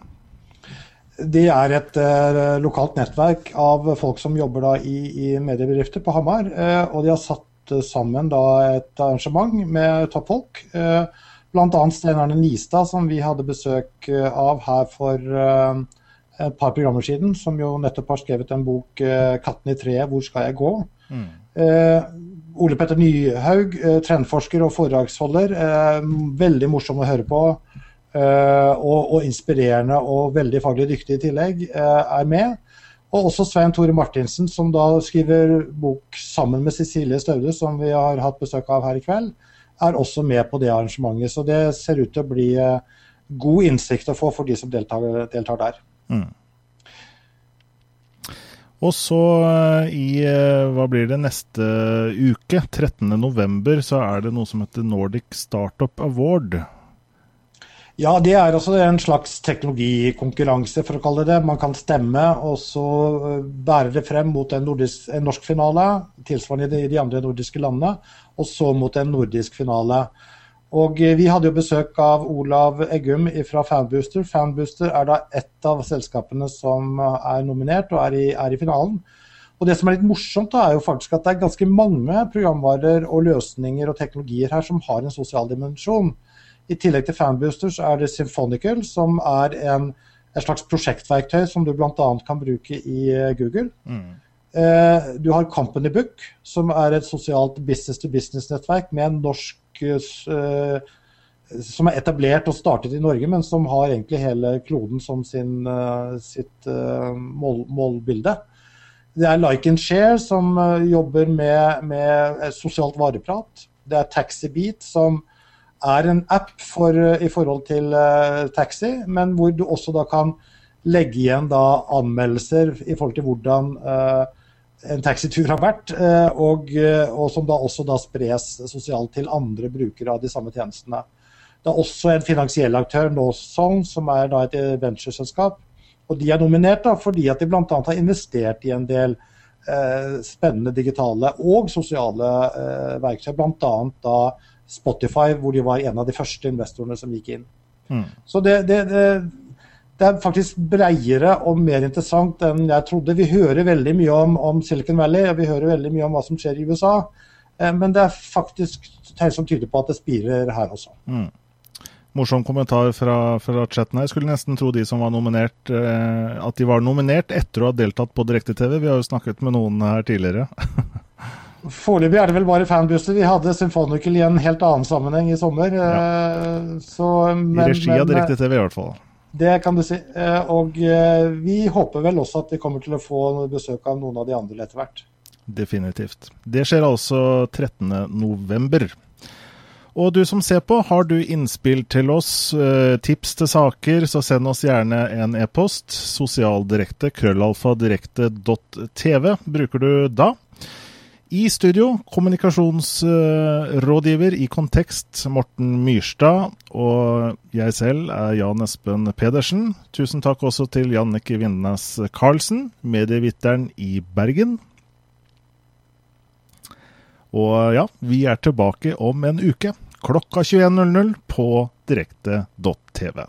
Det er et eh, lokalt nettverk av folk som jobber da i, i mediebedrifter på Hamar. Eh, og de har satt sammen da, et arrangement med toppfolk. Eh, Bl.a. Stein Arne Nistad, som vi hadde besøk eh, av her for eh, et par programmer siden, som jo nettopp har skrevet en bok 'Katten i treet hvor skal jeg gå?' Mm. Eh, Ole Petter Nyhaug, eh, trendforsker og foredragsholder. Eh, veldig morsom å høre på. Og, og, inspirerende og veldig faglig dyktig i tillegg, er med. Og også Svein Tore Martinsen, som da skriver bok sammen med Cecilie Staude, som vi har hatt besøk av her i kveld, er også med på det arrangementet. Så det ser ut til å bli eh, god innsikt å få for de som deltar, deltar der. Mm. Og så eh, i eh, hva blir det neste uke, 13.11, så er det noe som heter Nordic Startup Award. Ja, det er også en slags teknologikonkurranse, for å kalle det det. Man kan stemme, og så eh, bære det frem mot en, nordisk, en norsk finale, tilsvarende i de andre nordiske landene, og så mot en nordisk finale. Og eh, Vi hadde jo besøk av Olav Eggum fra Fanbooster. Fanbooster er da ett av selskapene som eh, er nominert og er i, er i finalen. Og Det som er litt morsomt, da, er jo faktisk at det er ganske mange programvarer og løsninger og teknologier her som har en sosial dimensjon. I tillegg til Fanbooster så er det Symphonical, som er en, et slags prosjektverktøy som du bl.a. kan bruke i eh, Google. Mm. Eh, du har Company Book, som er et sosialt business-to-business-nettverk med en norsk eh, som er etablert og startet i Norge, men som har egentlig hele kloden som sin, uh, sitt mål, målbilde. Det er Like and Share, som jobber med, med, sosialt vareprat. Det er Taxibeat, som er en app for, i forhold til uh, taxi, men hvor du også da kan legge igjen da anmeldelser i forhold til hvordan uh, en taxitur har vært, eh, og, og, som da også da spres sosialt til andre brukere av de samme tjenestene. Det er også en finansiell aktør, Northzone, som er da et ventureselskap. Og de er nominert da fordi at de bl.a. har investert i en del eh, spennende digitale og sosiale eh, verktøy, bl.a. da Spotify, hvor de var en av de første investorene som gikk inn. Mm. Så det, det, det det er faktisk breiere og mer interessant enn jeg trodde. Vi hører veldig mye om, om, Silicon Valley og vi hører veldig mye om hva som skjer i USA. Eh, men det er faktisk tegn som tyder på at det spirer her også. Mm. Morsom kommentar fra, fra, chatten her. Skulle nesten tro de som var nominert, eh, at de var nominert etter å ha deltatt på direkte-TV. Vi har jo snakket med noen her tidligere. Foreløpig er det vel bare fanbooster. Vi hadde Symfonical i en helt annen sammenheng i sommer. Ja. Eh, så, men, I regi av direkte-TV i hvert fall. Det kan du si. Eh, og eh, vi håper vel også at vi kommer til å få besøk av noen av de andre etter hvert. Definitivt. Det skjer altså 13.11. Og du som ser på, har du innspill til oss, eh, tips til saker, så send oss gjerne en e-post. Sosialdirekte, krøllalfa direkte.tv bruker du da. I studio, kommunikasjonsrådgiver i Kontekst, Morten Myrstad. Og jeg selv er Jan Espen Pedersen. Tusen takk også til Jannike Vindnes Karlsen, medievitteren i Bergen. Og ja, vi er tilbake om en uke. Klokka 21.00 på direkte.tv.